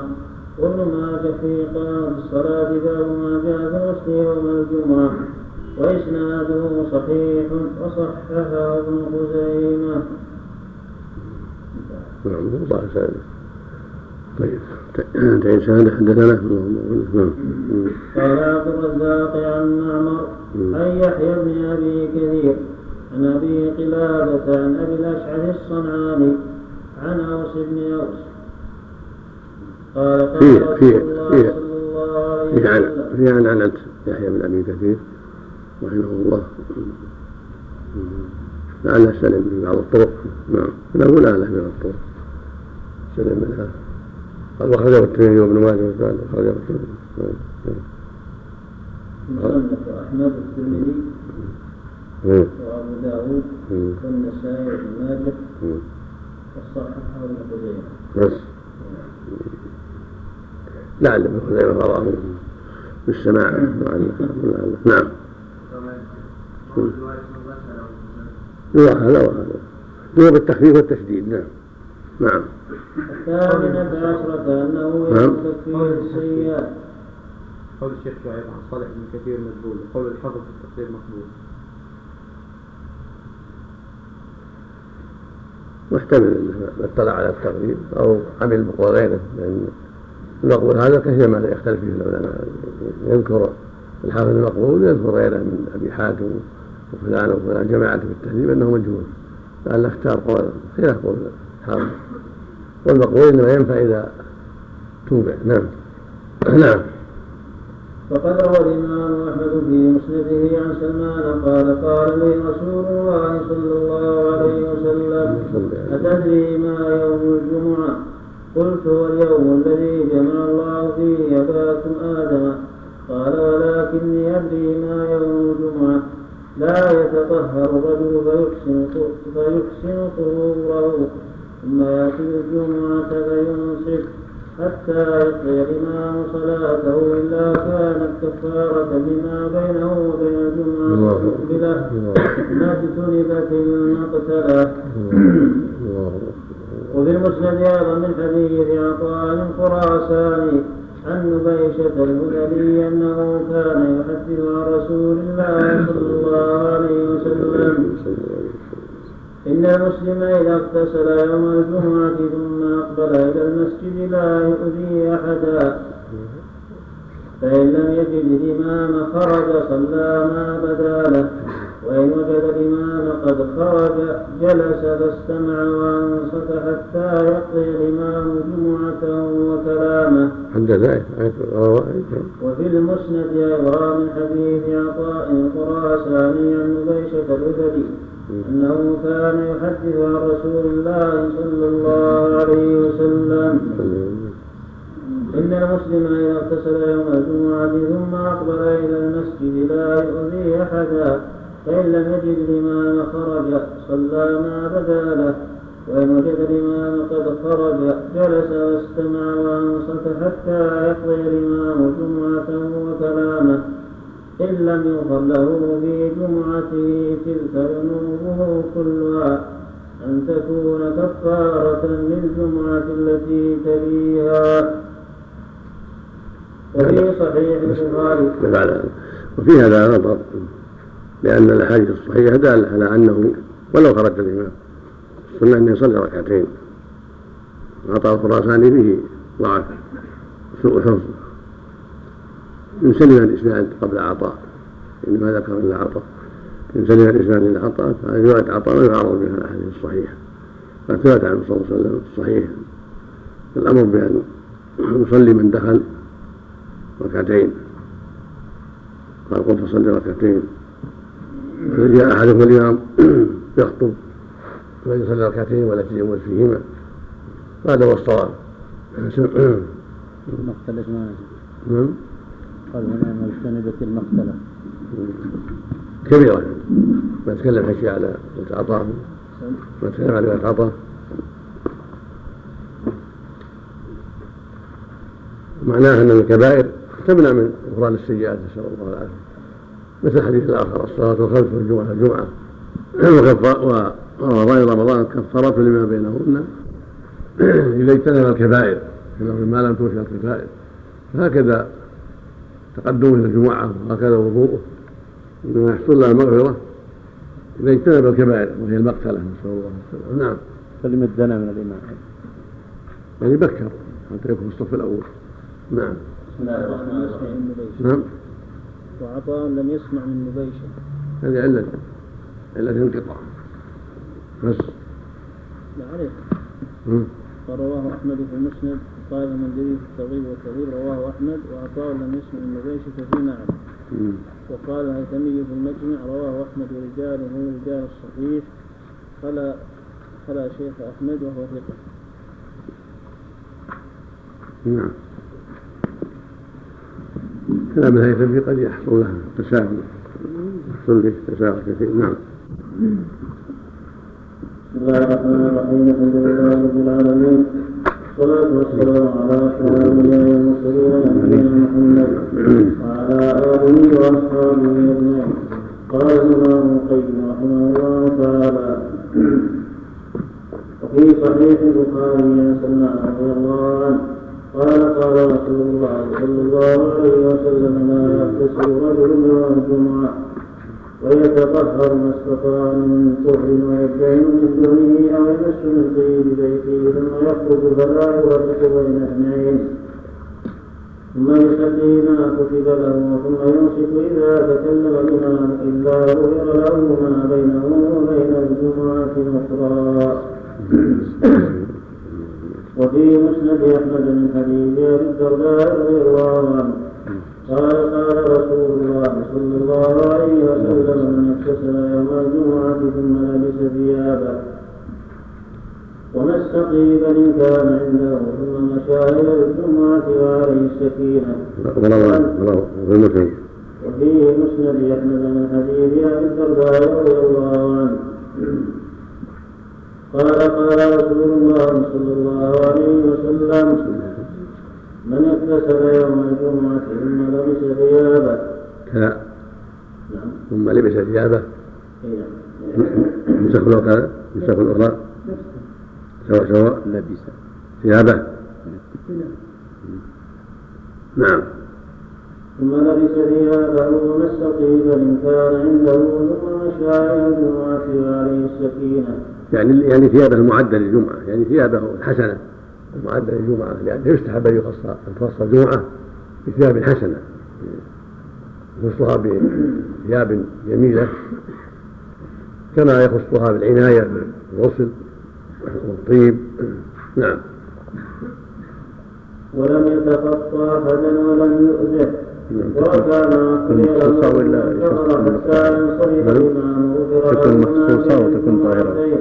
وابن ماجه في قام الصلاة باب ما جاء في غسل يوم الجمعة. وإسناده صحيح وصححه ابن خزيمة. نعم الله يسعدك طيب تعيد شهادة حدثنا. نعم. قال عبد الرزاق عن معمر عن يحيى بن أبي كثير عن أبي قلابة عن أبي الأشعث الصنعاني عن أوس بن أوس. قال قال رسول الله صلى الله عليه عن وسلم. في عن عنت يحيى بن أبي كثير. رحمه الله. لعله سلم في بعض الطرق. نعم. له لا له من الطرق. سلم منها قال وخرجه الترمذي وابن ماجه وقال خرجه الترمذي. مصنف احمد الترمذي نعم. وابو داود. والنسائي وابن ماجه ابن خزيمه بس لعل ابن خزيمة رواه بالسماع لعله لعله نعم. وهذا وهذا هو بالتخفيف والتشديد نعم. نعم. الثامنة عشرة أنه نعم. تكفير السيئات. قول الشيخ شعيب عن صالح بن كثير مقبول. وقول الحافظ في التفسير مقبول. محتمل إنه اطلع على التقريب أو عمل بقول غيره لأن المقبول هذا كثير ما يختلف فيه العلماء. يذكر الحافظ المقبول يذكر غيره من أبي حاتم وفلان وفلان جماعة في التهذيب أنه مجهول. لعل اختار قول خلاف قول الحافظ والمقبول إنما ينفع إذا توبع. نعم. نعم. فقد روى الإمام أحمد في مسنده عن سلمان قال قال لي رسول الله صلى الله عليه وسلم أتدري ما يوم الجمعة؟ قلت هو اليوم الذي جمع الله فيه أباكم آدم. قال ولكني أدري ما يوم الجمعة. لا يتطهر الرجل فيحسن فيحسن طهوره ثم يأتي الجمعة فينصف. حتى يقضي الإمام صلاته إلا كانت كفارة لما بينه وبين الجمعة المقبلة. ما اجتنبت المقتلة. وفي المسند أيضا من حديث عطاء الخراساني عن نبيشة الهذلي أنه كان إن المسلم إذا اغتسل يوم الجمعة ثم أقبل إلى المسجد لا يؤذي أحدا فإن لم يجد الإمام خرج صلى ما بدا له وإن وجد الإمام قد خرج جلس فاستمع وأنصت حتى يقضي الإمام جمعته وكلامه. حدث وفي المسند أيضا من حديث عطاء الخراساني عن نبيشة الهذلي أنه كان يحدث عن رسول الله صلى الله عليه وسلم. إن المسلم إذا اغتسل يوم الجمعة ثم أقبل إلى المسجد لا يؤذي أحدا فإن لم يجد الإمام خرج صلى ما بدا له. وإن وجد الإمام قد خرج جلس واستمع وأنصت حتى يقضي الإمام جمعته وكلامه. إن لم يغفر له في جمعته تلك ذنوبه كلها أن تكون كفارة للجمعة التي تليها. وفي صحيح البخاري. وفي هذا نظر لأن الأحاديث الصحيحة دالة على أنه ولو خرج الإمام السنة أن يصلي ركعتين عطاء الخراساني به ضعف سوء حفظ. إن سلم الإسناد قبل عطاء. إنما ذكر إلا عطاء. إن سلم الإسناد إلى عطاء فهذه رواية عطاء لا يعرض بها الأحاديث الصحيحة. قد ثبت عنه صلى الله عليه وسلم الصحيح الأمر بأن يصلي من دخل ركعتين. قال قل فصلي ركعتين. جاء أحدكم الإمام يخطب فليصلي ركعتين ولا تجوز فيهما. هذا هو الصواب ما نعم. قال هنا مجتنبة المقتلة. كبيرة. ما تكلم حكي على عطاء. ما تكلم على عطاء. معناه أن الكبائر تمنع من غفران السيئات نسأل الله العافية. مثل الحديث الآخر الصلاة الخمس والجمعة الجمعة. ورمضان رمضان كفارات لما بينهن إذا اجتنب الكبائر. ما لم توفي الكبائر. فهكذا تقدمه إلى الجمعه وهكذا وضوءه. إنما يحصل له المغفرة إذا اجتنب الكبائر وهي المقتلة نسأل الله السلامة. نعم. كلمة دنا من الإمام يعني بكر حتى يكون الصف الأول. نعم. بسم الله الرحمن الرحيم. نعم. وعطاء لم يسمع من نبيشة هذه علة علة الانقطاع بس. لا عليك. مم. ورواه أحمد في المسند. قال المنذري في الترغيب والترغيب رواه أحمد وعطاء لم يسمع من أعلم مم. وقال الهيثمي في المجمع رواه أحمد ورجاله رجال الصحيح خلا خلا شيخ أحمد وهو ثقة. نعم. كلام الهيثمي قد يحصل له تساهل. يحصل به تساهل كثير. نعم. بسم الله الرحمن الرحيم. الحمد لله رب العالمين. والصلاة والسلام على الأنبياء والمرسلين نبينا محمد وعلى آله وأصحابه أجمعين. قال الإمام القيم رحمه الله تعالى وفي صحيح البخاري عن سلمان رضي الله عنه قال قال رسول الله صلى الله عليه وسلم لا يغتسل رجل يوم الجمعة ويتطهر ما استطاع من طهر ويدعن من دونه أو يمس من طيب بيته ثم يخرج فلا يفرق بين اثنين. ثم يصلي ما كتب له ثم يمسك إذا تكلم الامام إلا غفر له ما بينه وبين الجمعة الأخرى. وفي مسند أحمد من حديث ابي الدرداء رضي الله عنه. قال قال رسول الله صلى الله عليه وسلم من اغتسل يوم الجمعة ثم لبس ثيابه ومس طيبا إن كان عنده ثم مشى إلى الجمعة وعليه السكينة رواه رواه في المسلم وفي مسند أحمد من حديث أبي الدرداء رضي الله عنه قال قال رسول الله صلى الله عليه وسلم من اغتسل يوم الجمعة ثم لبس ثيابه. كلا نعم. ثم لبس ثيابه. نعم نسخ الأخرى نسخ الأخرى. سواء سواء. لبس. ثيابه. نعم. ثم لبس ثيابه ومس طيبا إن كان عنده ثم مشى إلى الجمعة وعليه السكينة. يعني يعني ثيابه المعدة للجمعة يعني ثيابه الحسنة المعدة للجمعة لأنه يستحب أن يخص أن تخص الجمعة بثياب حسنة يخصها بثياب جميلة كما يخصها بالعناية بالغسل والطيب نعم ولم يتخطى أحدا ولم يؤذه نعم. وكان انتظر حتى ينصرف. الإمام وتكون طاهرة.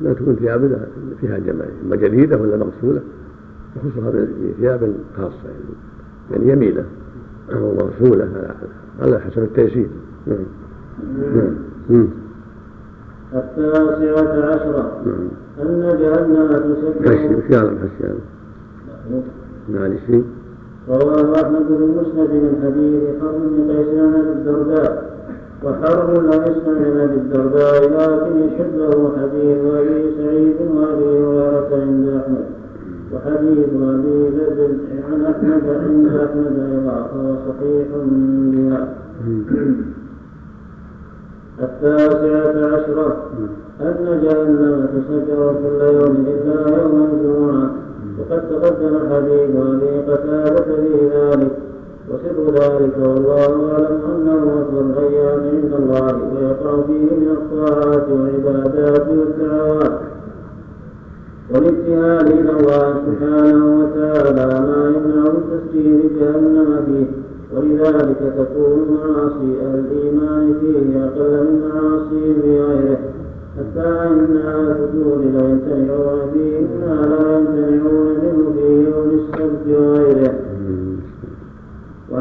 لا تكون ثياب فيها جمال إما جديدة ولا مغسولة يخصها بثياب خاصة يعني, يعني يمينة أو مغسولة على- على حسب التيسير. نعم. نعم. التاسعة عشرة. نعم. أن جهنم تسبح هذا؟ معلش. رواه أحمد بن مسند من حديث حرب بن قيس عن أبي الدرداء. لم يسمع من الدرداء لكن له حديث أبي سعيد وأبي هريرة عند أحمد. وحديث أبي ذر عن أحمد عند أحمد أيضا فهو صحيح بها. التاسعة عشرة. أن جهنم تسجر كل يوم إلا يوم الجمعة. وقد تقدم حديث أبي قتادة في ذلك. وسر ذلك والله أعلم أنه أفضل الأيام عند الله ويقع فيه من الطاعات والعبادات والدعوات. والابتهال إلى الله سبحانه وتعالى ما يمنع من تسجيل جهنم فيه. ولذلك تكون معاصي أهل الإيمان فيه أقل من معاصيهم في غيره. حتى أهل الفجور لا يمتنعون فيه مما لا يمتنعون منه في يوم السبت وغيره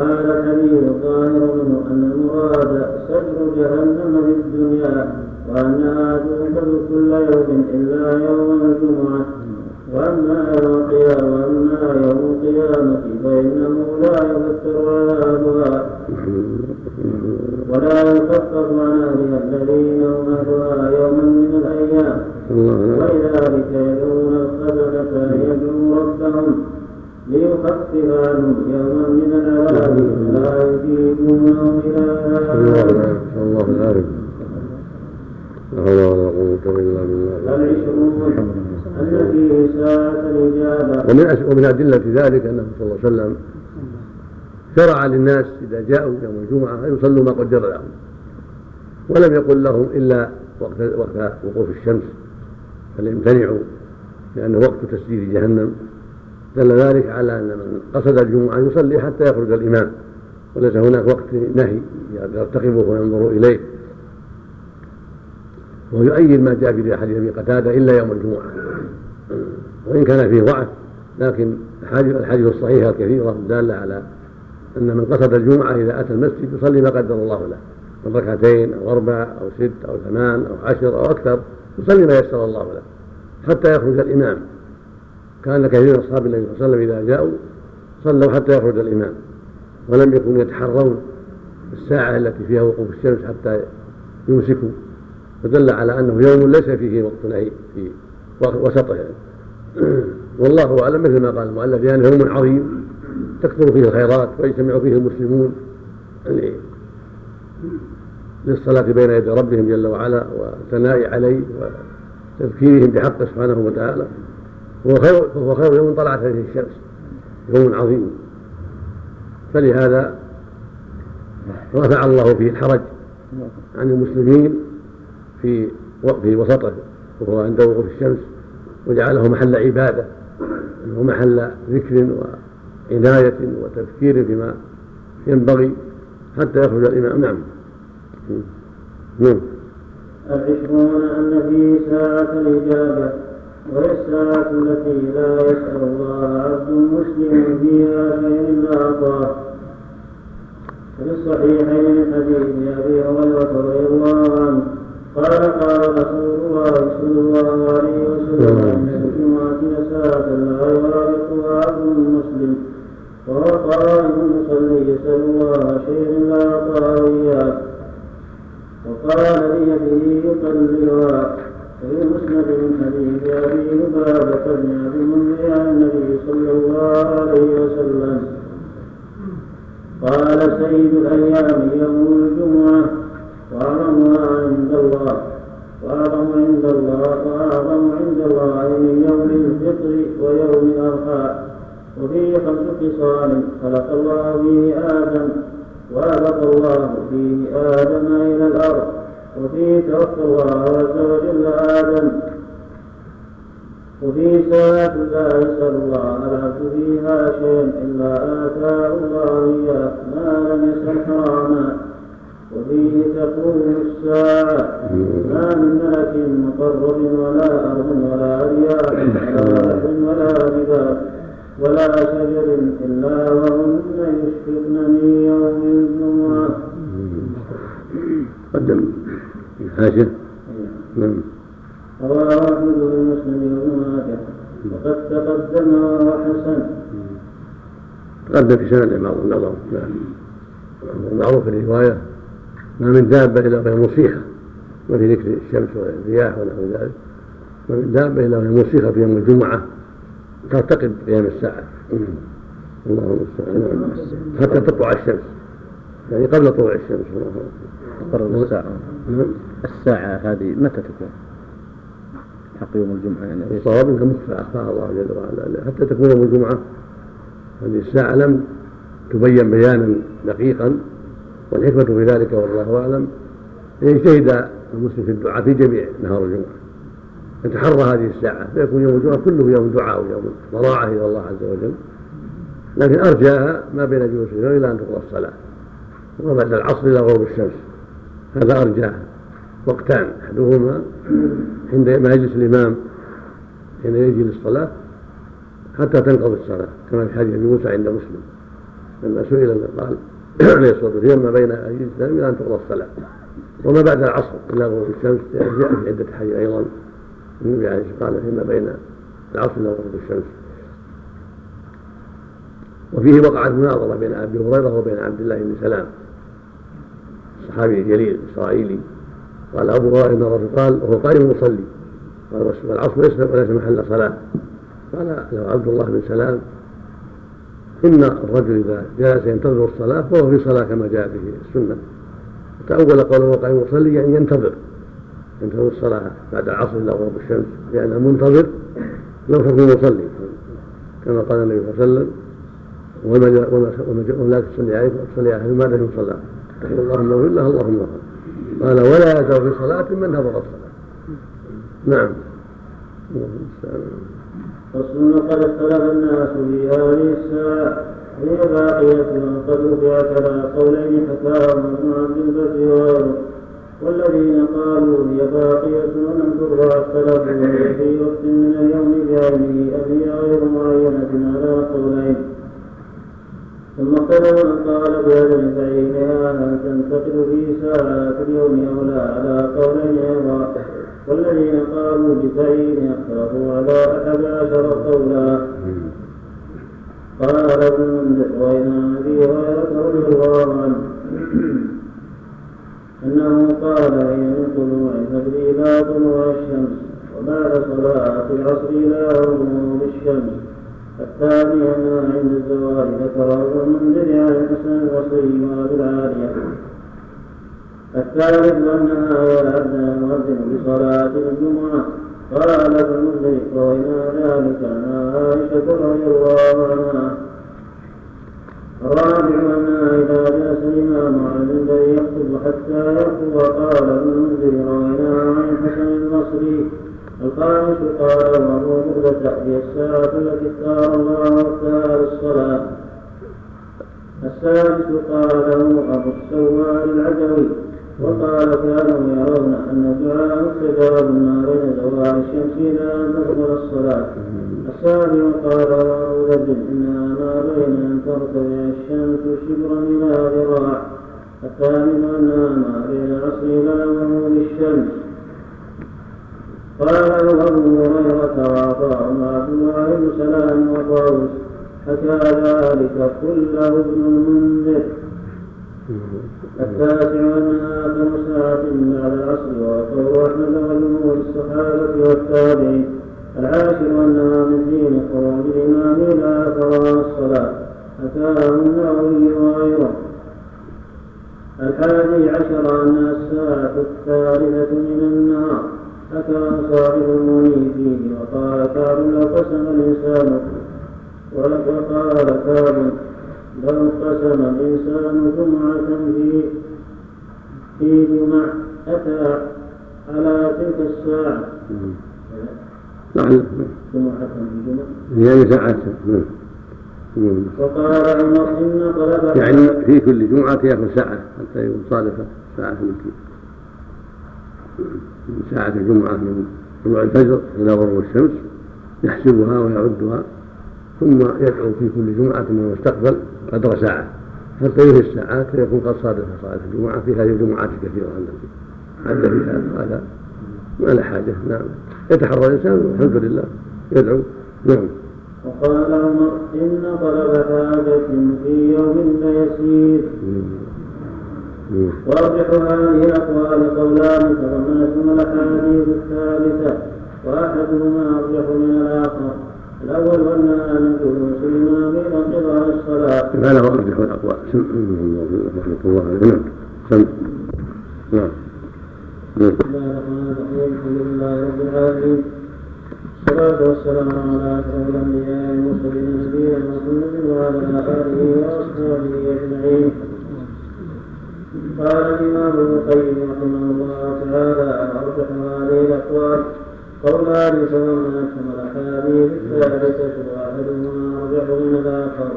الحديث الظاهر منه أن المراد سجن جهنم في الدنيا وأنها تنفذ كل يوم إلا يوم الجمعة وأما يوم القيامة وأما يوم القيامة فإنه لا يفتر عذابها ولا يخفف عن أهلها الذين هم أهلها يوما من الأيام. ولذلك يدعون الخزنة أن يدعوا ربهم. عنهم يوما من العذاب لا يجيبونه إلى الله العافية لا حول ولا قوة إلا بالله. العشرون أن فيه ساعة الإجابة ومن ومن أدلة ذلك أنه صلى الله عليه وسلم شرع للناس إذا جاءوا يوم الجمعة أن يصلوا ما قدر لهم. ولم يقل لهم إلا وقت وقت وقوف الشمس. فليمتنعوا لأنه وقت تسجيل جهنم. دل ذلك على أن من قصد الجمعة يصلي حتى يخرج الإمام. وليس هناك وقت نهي يرتقبه وينظر إليه. ويؤيد ما جاء في حديث أبي قتادة إلا يوم الجمعة. وإن كان فيه ضعف لكن الحديث الصحيحه الكثيره داله على أن من قصد الجمعة إذا أتى المسجد يصلي ما قدر الله له. من ركعتين أو أربع أو ست أو ثمان أو عشر أو أكثر يصلي ما يسر الله له حتى يخرج الإمام. كان كثير من أصحاب النبي صلى الله عليه وسلم إذا جاءوا صلوا حتى يخرج الإمام ولم يكونوا يتحرون الساعة التي فيها وقوف الشمس حتى يمسكوا فدل على أنه يوم ليس فيه وقت نهي في وسطه يعني. والله أعلم مثل ما قال المؤلف يعني يوم عظيم تكثر فيه الخيرات ويجتمع فيه المسلمون يعني للصلاة بين يدي ربهم جل وعلا والثناء عليه وتذكيرهم بحقه سبحانه وتعالى هو خير فهو خير يوم طلعت عليه الشمس. يوم عظيم. فلهذا رفع الله فيه الحرج عن المسلمين في في وسطه وهو عند وقوف الشمس وجعله محل عبادة ومحل ذكر وعناية وتفكير فيما ينبغي حتى يخرج الإمام. نعم. نعم. العشرون أن فيه ساعة الإجابة. وهي الساعة التي لا يسأل الله عبد مسلم فيها شيء إلا أعطاه وفي الصحيحين من حديث أبي هريرة رضي الله عنه قال قال رسول الله صلى الله عليه وسلم ان الجمعة ساعة لا يرافقها عبد مسلم وهو قائم يصلي يسأل الله شيئا لا أعطاه إياه وقال بيده يقللها وفي مسند من حديث ابي لبابه بن ابي المنذر عن النبي صلى الله عليه وسلم قال سيد الأيام يوم الجمعه واعظمها عند الله واعظم عند الله واعظم عند الله من يوم الفطر ويوم الاضحى وفيه خمس خصال خلق الله فيه آدم وأبق الله فيه آدم إلى الأرض وفيه توفى الله عز وجل آدم. وفي ساعة لا يسأل الله العبد فيها شيئا إلا آتاه الله إياه ما لم يسأل حراما. وفيه تقوم الساعة ما من ملك مقرب ولا أرض ولا رياح ولا بحر ولا نبات ولا شجر إلا وهن يشفقن من يوم الجمعة. قدم. الحاشية نعم. رواه أحمد بن مسلم وابن ماجه وقد تقدم وهو حسن. تقدم في سند بعض النظر نعم. معروف الرواية ما من دابة إلا وهي مصيحة ما في ذكر الشمس والرياح ونحو ذلك. ما من دابة إلا وهي مصيحة في يوم الجمعة. ترتقب قيام الساعة. الله المستعان. نعم. حتى تطلع الشمس. يعني قبل طلوع الشمس. قرر الساعة. الساعة هذه متى تكون؟ حق يوم الجمعة يعني. الصواب انها مخفى اخفاها الله جل وعلا حتى تكون يوم الجمعة هذه الساعة لم تبين بيانا دقيقا والحكمة في ذلك والله أعلم. إن يجتهد المسلم في الدعاء في جميع نهار الجمعة يتحرى هذه الساعة فيكون يوم الجمعة كله يوم دعاء ويوم ضراعة إلى الله عز وجل. لكن أرجاها ما بين جلوس إلى أن تقضى الصلاة وما بعد العصر إلى غروب الشمس. هذا ارجاها وقتان أحدهما عندما يجلس الإمام حين يجي للصلاة حتى تنقضي الصلاة كما في حديث أبي موسى عند مسلم. لما سئل قال عليه الصلاة والسلام ما بين الامام إلى أن تقضى الصلاة؟ وما بعد العصر إلى غروب الشمس جاء في عدة حديث أيضا. النبي عليه الصلاة والسلام فيما بين العصر إلى غروب الشمس. وفيه وقعت مناظرة بين أبي هريرة وبين عبد الله بن سلام. الصحابي الجليل الاسرائيلي قال أبو هريرة إن الرسول قال وهو قائم يصلي قال والعصر ليس وليس محل صلاة. قال له عبد الله بن سلام إن الرجل إذا جلس ينتظر الصلاة فهو في صلاة كما جاء به السنة. تأول قوله وقائم يصلي يعني ينتظر. ينتظر الصلاة بعد العصر إلى غروب الشمس لأنه منتظر لو تكون مصلي. كما قال النبي صلى الله عليه وسلم وما لا تصلي عليه تصلي عليه ما صلاة تقول اللهم اغفر له اللهم اغفر قال ولا يزال في صلاة من نظر الصلاة. نعم. فصل قد اختلف الناس في هذه الساعة هي باقية قد رفعت على قولين حكاهم ابن عبد البر والذين قالوا هي باقية ولم ترفع اختلفوا في وقت من اليوم بعينه أم هي غير معينة على قولين. ثم من قال بعدم تعيينها هل تنتقل في ساعات اليوم أو لا على قولين أيضا والذين قالوا بتعيين اختلفوا على أحد عشر قولا. قال ابن المنذر وإن أبي هريرة رضي الله عنه أنه قال هي من طلوع الفجر إلى طلوع الشمس وبعد صلاة العصر إلى غروب الشمس الثاني أنها عند الزوال ذكره ابن المنذر عن الحسن البصري وأبي العالية. الثالث أنها يأذن المؤذن بصلاة الجمعة. قال ابن المنذر وإلى ذلك أن عائشة رضي الله عنها. الرابع أنها إذا جلس الإمام على المنبر يخطب حتى يخطب قال ابن المنذر رويناه عن الحسن البصري. الخامس قال وهو مغدة هي الساعة التي اختار الله وقتها للصلاة السادس قاله أبو السوار العدوي وقال كانوا يرون أن الدعاء مستجاب ما بين زوال الشمس إلى أن تدخل الصلاة السابع قال أبو ذر إنها ما بين أن ترتفع الشمس شبرا إلى ذراع الثامن أنها ما بين العصر إلى الشمس. قال أبو هريرة وعطاء وعبد الله بن سلام وطاووس حكى ذلك كله ابن المنذر التاسع أنها آخر ساعة بعد العصر وقول أحمد وجمهور الصحابة والتابعين العاشر أنها من دين خروج الإمام إلى قضاء الصلاة أتاه النووي وغيره الحادي عشر أنها الساعة الثالثة من النهار. أتى صاحب المني فيه وقال كعب لو قسم الإنسان وقال كعب لو قسم الإنسان جمعة في في جمع أتى على تلك الساعة نعم جمعة في جمع يعني ساعات وقال عمر إن طلب يعني في كل جمعة يأخذ ساعة حتى يصادف ساعة التي من ساعة الجمعة من طلوع الفجر إلى غروب الشمس يحسبها ويعدها ثم يدعو في كل جمعة من استقبل قدر ساعة. حتى ينهي الساعات فيكون قد صادف صلاة الجمعة في هذه الجمعات الكثيرة التي عد فيها هذا. ما له حاجة نعم. يتحرى الإنسان والحمد لله يدعو نعم. وقال عمر إن طلب حاجة في يوم ليسير وارجح هذه الاقوال قولان تضمنتهما الأحاديث الثالثة وأحدهما أرجح من الآخر. الأول انها من جلوس الامام إلى انقضاء الصلاة. هذا هو أرجح الأقوال. رحمه الله عليه نعم سم. نعم. بسم الله الرحمن الرحيم. الحمد لله رب العالمين. الصلاة والسلام على أشرف الأنبياء والمرسلين نبينا محمد وعلى آله وأصحابه أجمعين. قال الإمام ابن القيم رحمه الله تعالى أرجح هذه الأقوال قولان فمن أكمل الأحاديث الثالثة وأحدهما أرجح من الآخر.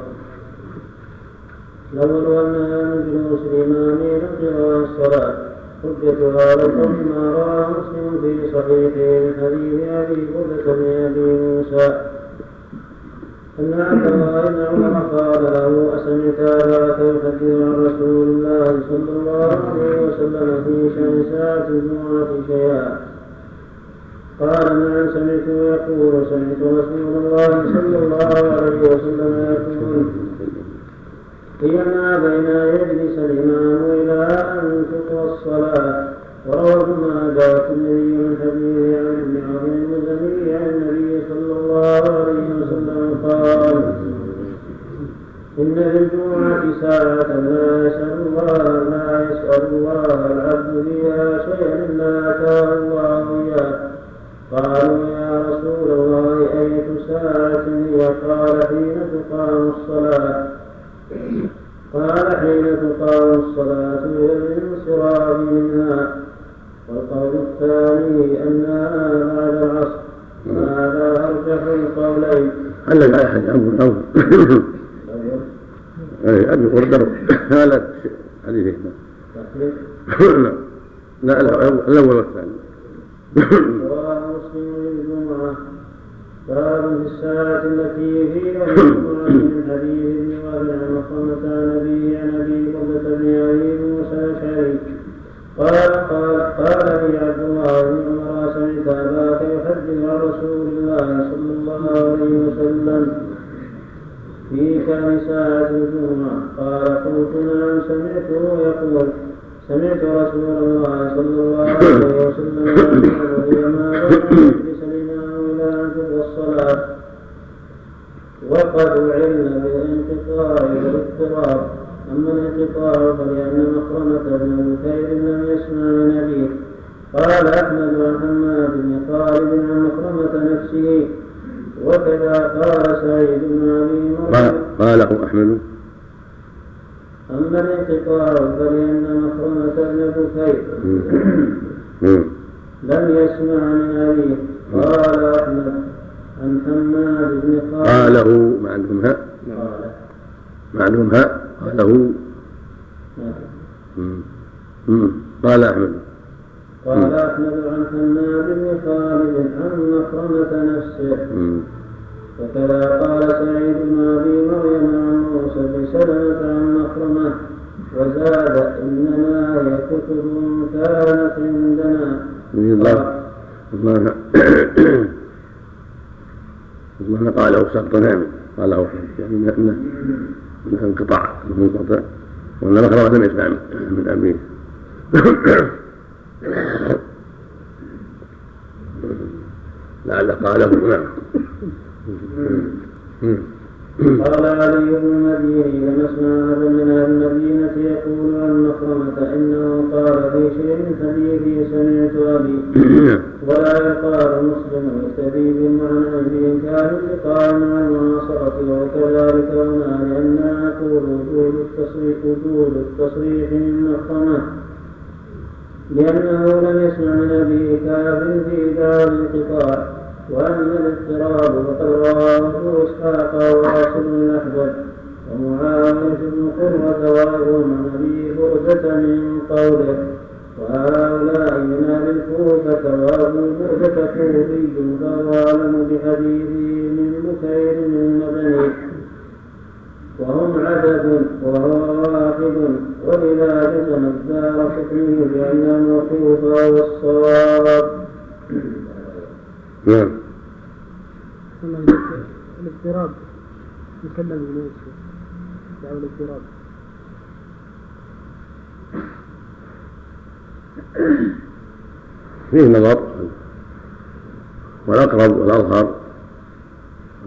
الأول أنها من جلوس الإمام إلى الصلاة. هذا القول ما رواه مسلم في صحيحه من حديث أبي بردة بن أبي موسى. أن عبد الله بن عمر قال له أسمعت أباك يحدث عن رسول الله صلى الله عليه وسلم في شأن ساعة الجمعة شيئا قال نعم سمعته يقول سمعت رسول الله صلى الله عليه وسلم يقول هي ما بين يجلس الإمام إلى أن تقوى الصلاة وروى ابن ماجه الترمذي من حديث عن ابن عظيم المزني عن النبي صلى الله عليه وسلم قال ساعة لا يسأل الله لا يسأل الله العبد فيها شيئا لأنه لم يسمع من أبيه في دار الانقطاع وأما الاضطراب فقد رواه أبو إسحاق واصل الأحدث ومعاوية بن قرة عن أبي بردة من قوله وهؤلاء من أهل الكوفة وأبو بردة كوفي فهو أعلم بحديثه من بكير المدني وهم عدد وهو واحد ولذا جزم الدار حكمه بأن الموقوف هو الصواب نعم. الاضطراب. يكلم من دعوة الاضطراب. فيه نظر. والأقرب والأظهر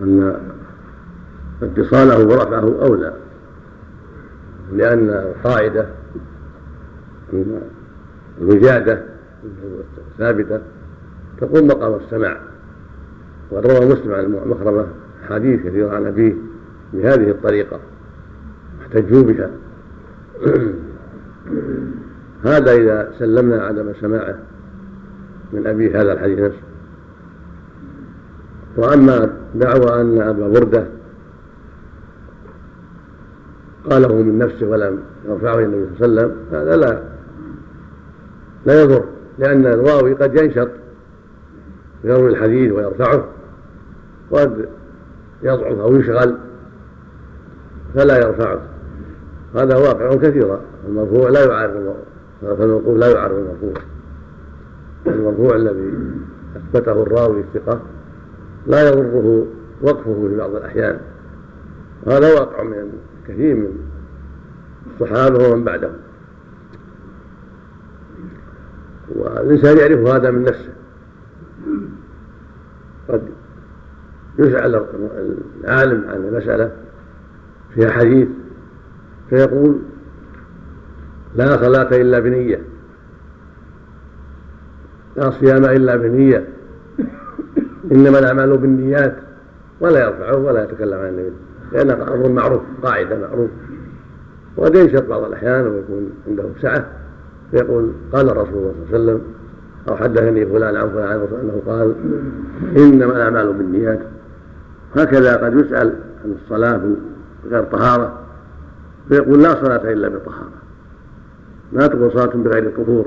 أن اتصاله ورفعه أولى لأن القاعدة الوجادة ثابتة تقوم مقام السماع. وقد روى مسلم عن مخرمة حديث كثيرة عن أبيه بهذه الطريقة احتجوا بها. هذا إذا سلمنا عدم سماعه من أبي هذا الحديث نفسه. وأما دعوى أن أبا بردة قاله من نفسه ولم يرفعه النبي صلى الله عليه وسلم هذا لا لا يضر لأن الراوي قد ينشط يروي الحديث ويرفعه وقد يضعف أو يشغل فلا يرفعه. هذا واقع كثيرا المرفوع لا يعارض فالموقوف لا يعارض المرفوع. المرفوع الذي أثبته الراوي الثقة لا يضره وقفه في بعض الأحيان. وهذا واقع من كثير من الصحابة ومن بعدهم والإنسان يعرف هذا من نفسه. قد يسأل العالم عن مسألة فيها حديث فيقول لا صلاة إلا بنية لا صيام إلا بنية إنما الأعمال بالنيات ولا يرفعه ولا يتكلم عن النبي. لأن أمر معروف قاعدة معروف. وقد ينشط بعض الأحيان ويكون عنده سعة. فيقول قال الرسول صلى الله عليه وسلم أو حدثني فلان عن فلان عن أنه قال إنما الأعمال بالنيات. هكذا قد يسأل عن الصلاة بغير طهارة. فيقول لا صلاة إلا بطهارة. لا تقول صلاة بغير طهور.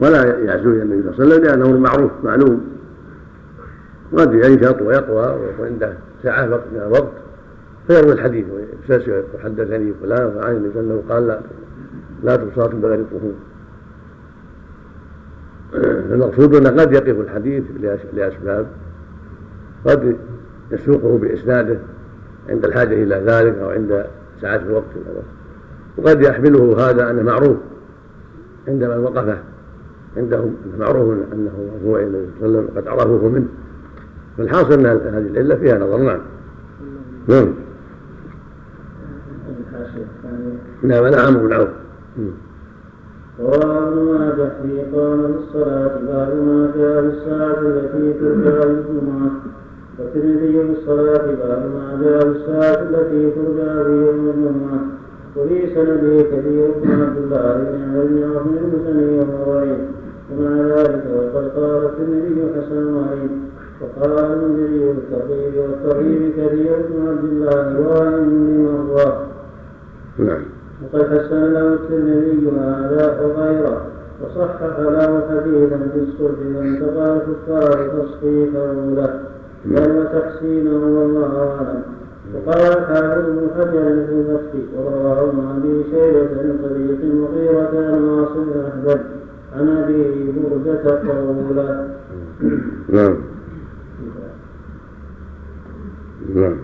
ولا يعزو النبي صلى الله عليه وسلم لأنه معروف معلوم. قد ينشط ويقوى ويكون عنده ساعة من الوقت فيروي الحديث ويستسوي حدثني فلان فعن النبي وسلم قال لا لا تصلى بغير طهور المقصود أنه قد يقف الحديث لأسباب قد يسوقه بإسناده عند الحاجة إلى ذلك أو عند ساعة الوقت وقد يحمله هذا أنه معروف عندما وقف عندهم معروف أنه هو النبي صلى الله عليه وسلم قد عرفوه منه. فالحاصل إن هذه العلة فيها نظر نعم. نعم. نعم. أنا عمرو بن عوف ابن ماجه في قام بالصلاة باب ما جاء بالساعة التي ترجع الجمعة والترمذي بالصلاة باب ما جاء بالساعة التي ترجع في يوم الجمعة. وفي سنده كثير بن عبد الله بن عمرو بن عاصم المزني وهو ضعيف. ومع ذلك وقد قال الترمذي حسن غريب وقال المنذري بالترغيب والترغيب كثير بن عبد الله واهم من الله نعم وقد حسن له الترمذي هذا وغيره وصحح له حديثا في الصلح وانتقى الكفار تصحيحه له بل وتحسينه والله اعلم وقال الحافظ بن حجر في الفتح ورواه ابن ابي شيبه من طريق مغيرة عن واصل احمد عن ابي برده قولا نعم. نعم.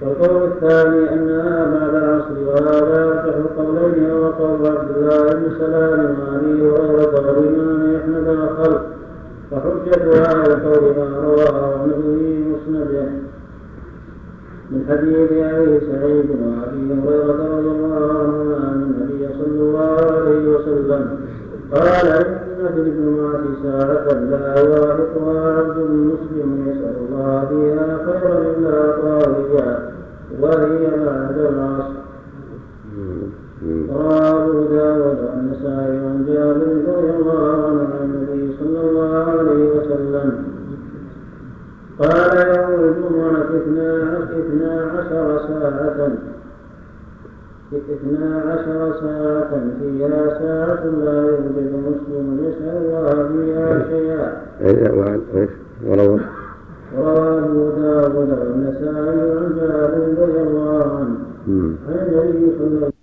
والقول الثاني أنها بعد العصر وهذا يرجح القولين هو قول عبد الله بن سلام وأبي هريرة والإمام أحمد الخلق وحجتها القول ما رواه النبي مسنده من حديث أبي سعيد وأبي هريرة رضي الله عنهما أن النبي صلى الله عليه وسلم قال إن في الجمعة ساعة لا يوافقها عبد مسلم يسأل الله فيها خيرا إلا طاغيا وهي بعد العصر أبو داود والنسائي عن جابر رضي الله عنه عن النبي صلى الله عليه وسلم. قال يوم الجمعة اثنا عشر ساعة اثنا عشر ساعة فيها ساعة لا يوجد مسلم يسأل الله فيها شيئا. وروى. وروى أبو داود والنسائي عن جابر رضي الله عنه. عن النبي صلى الله عليه وسلم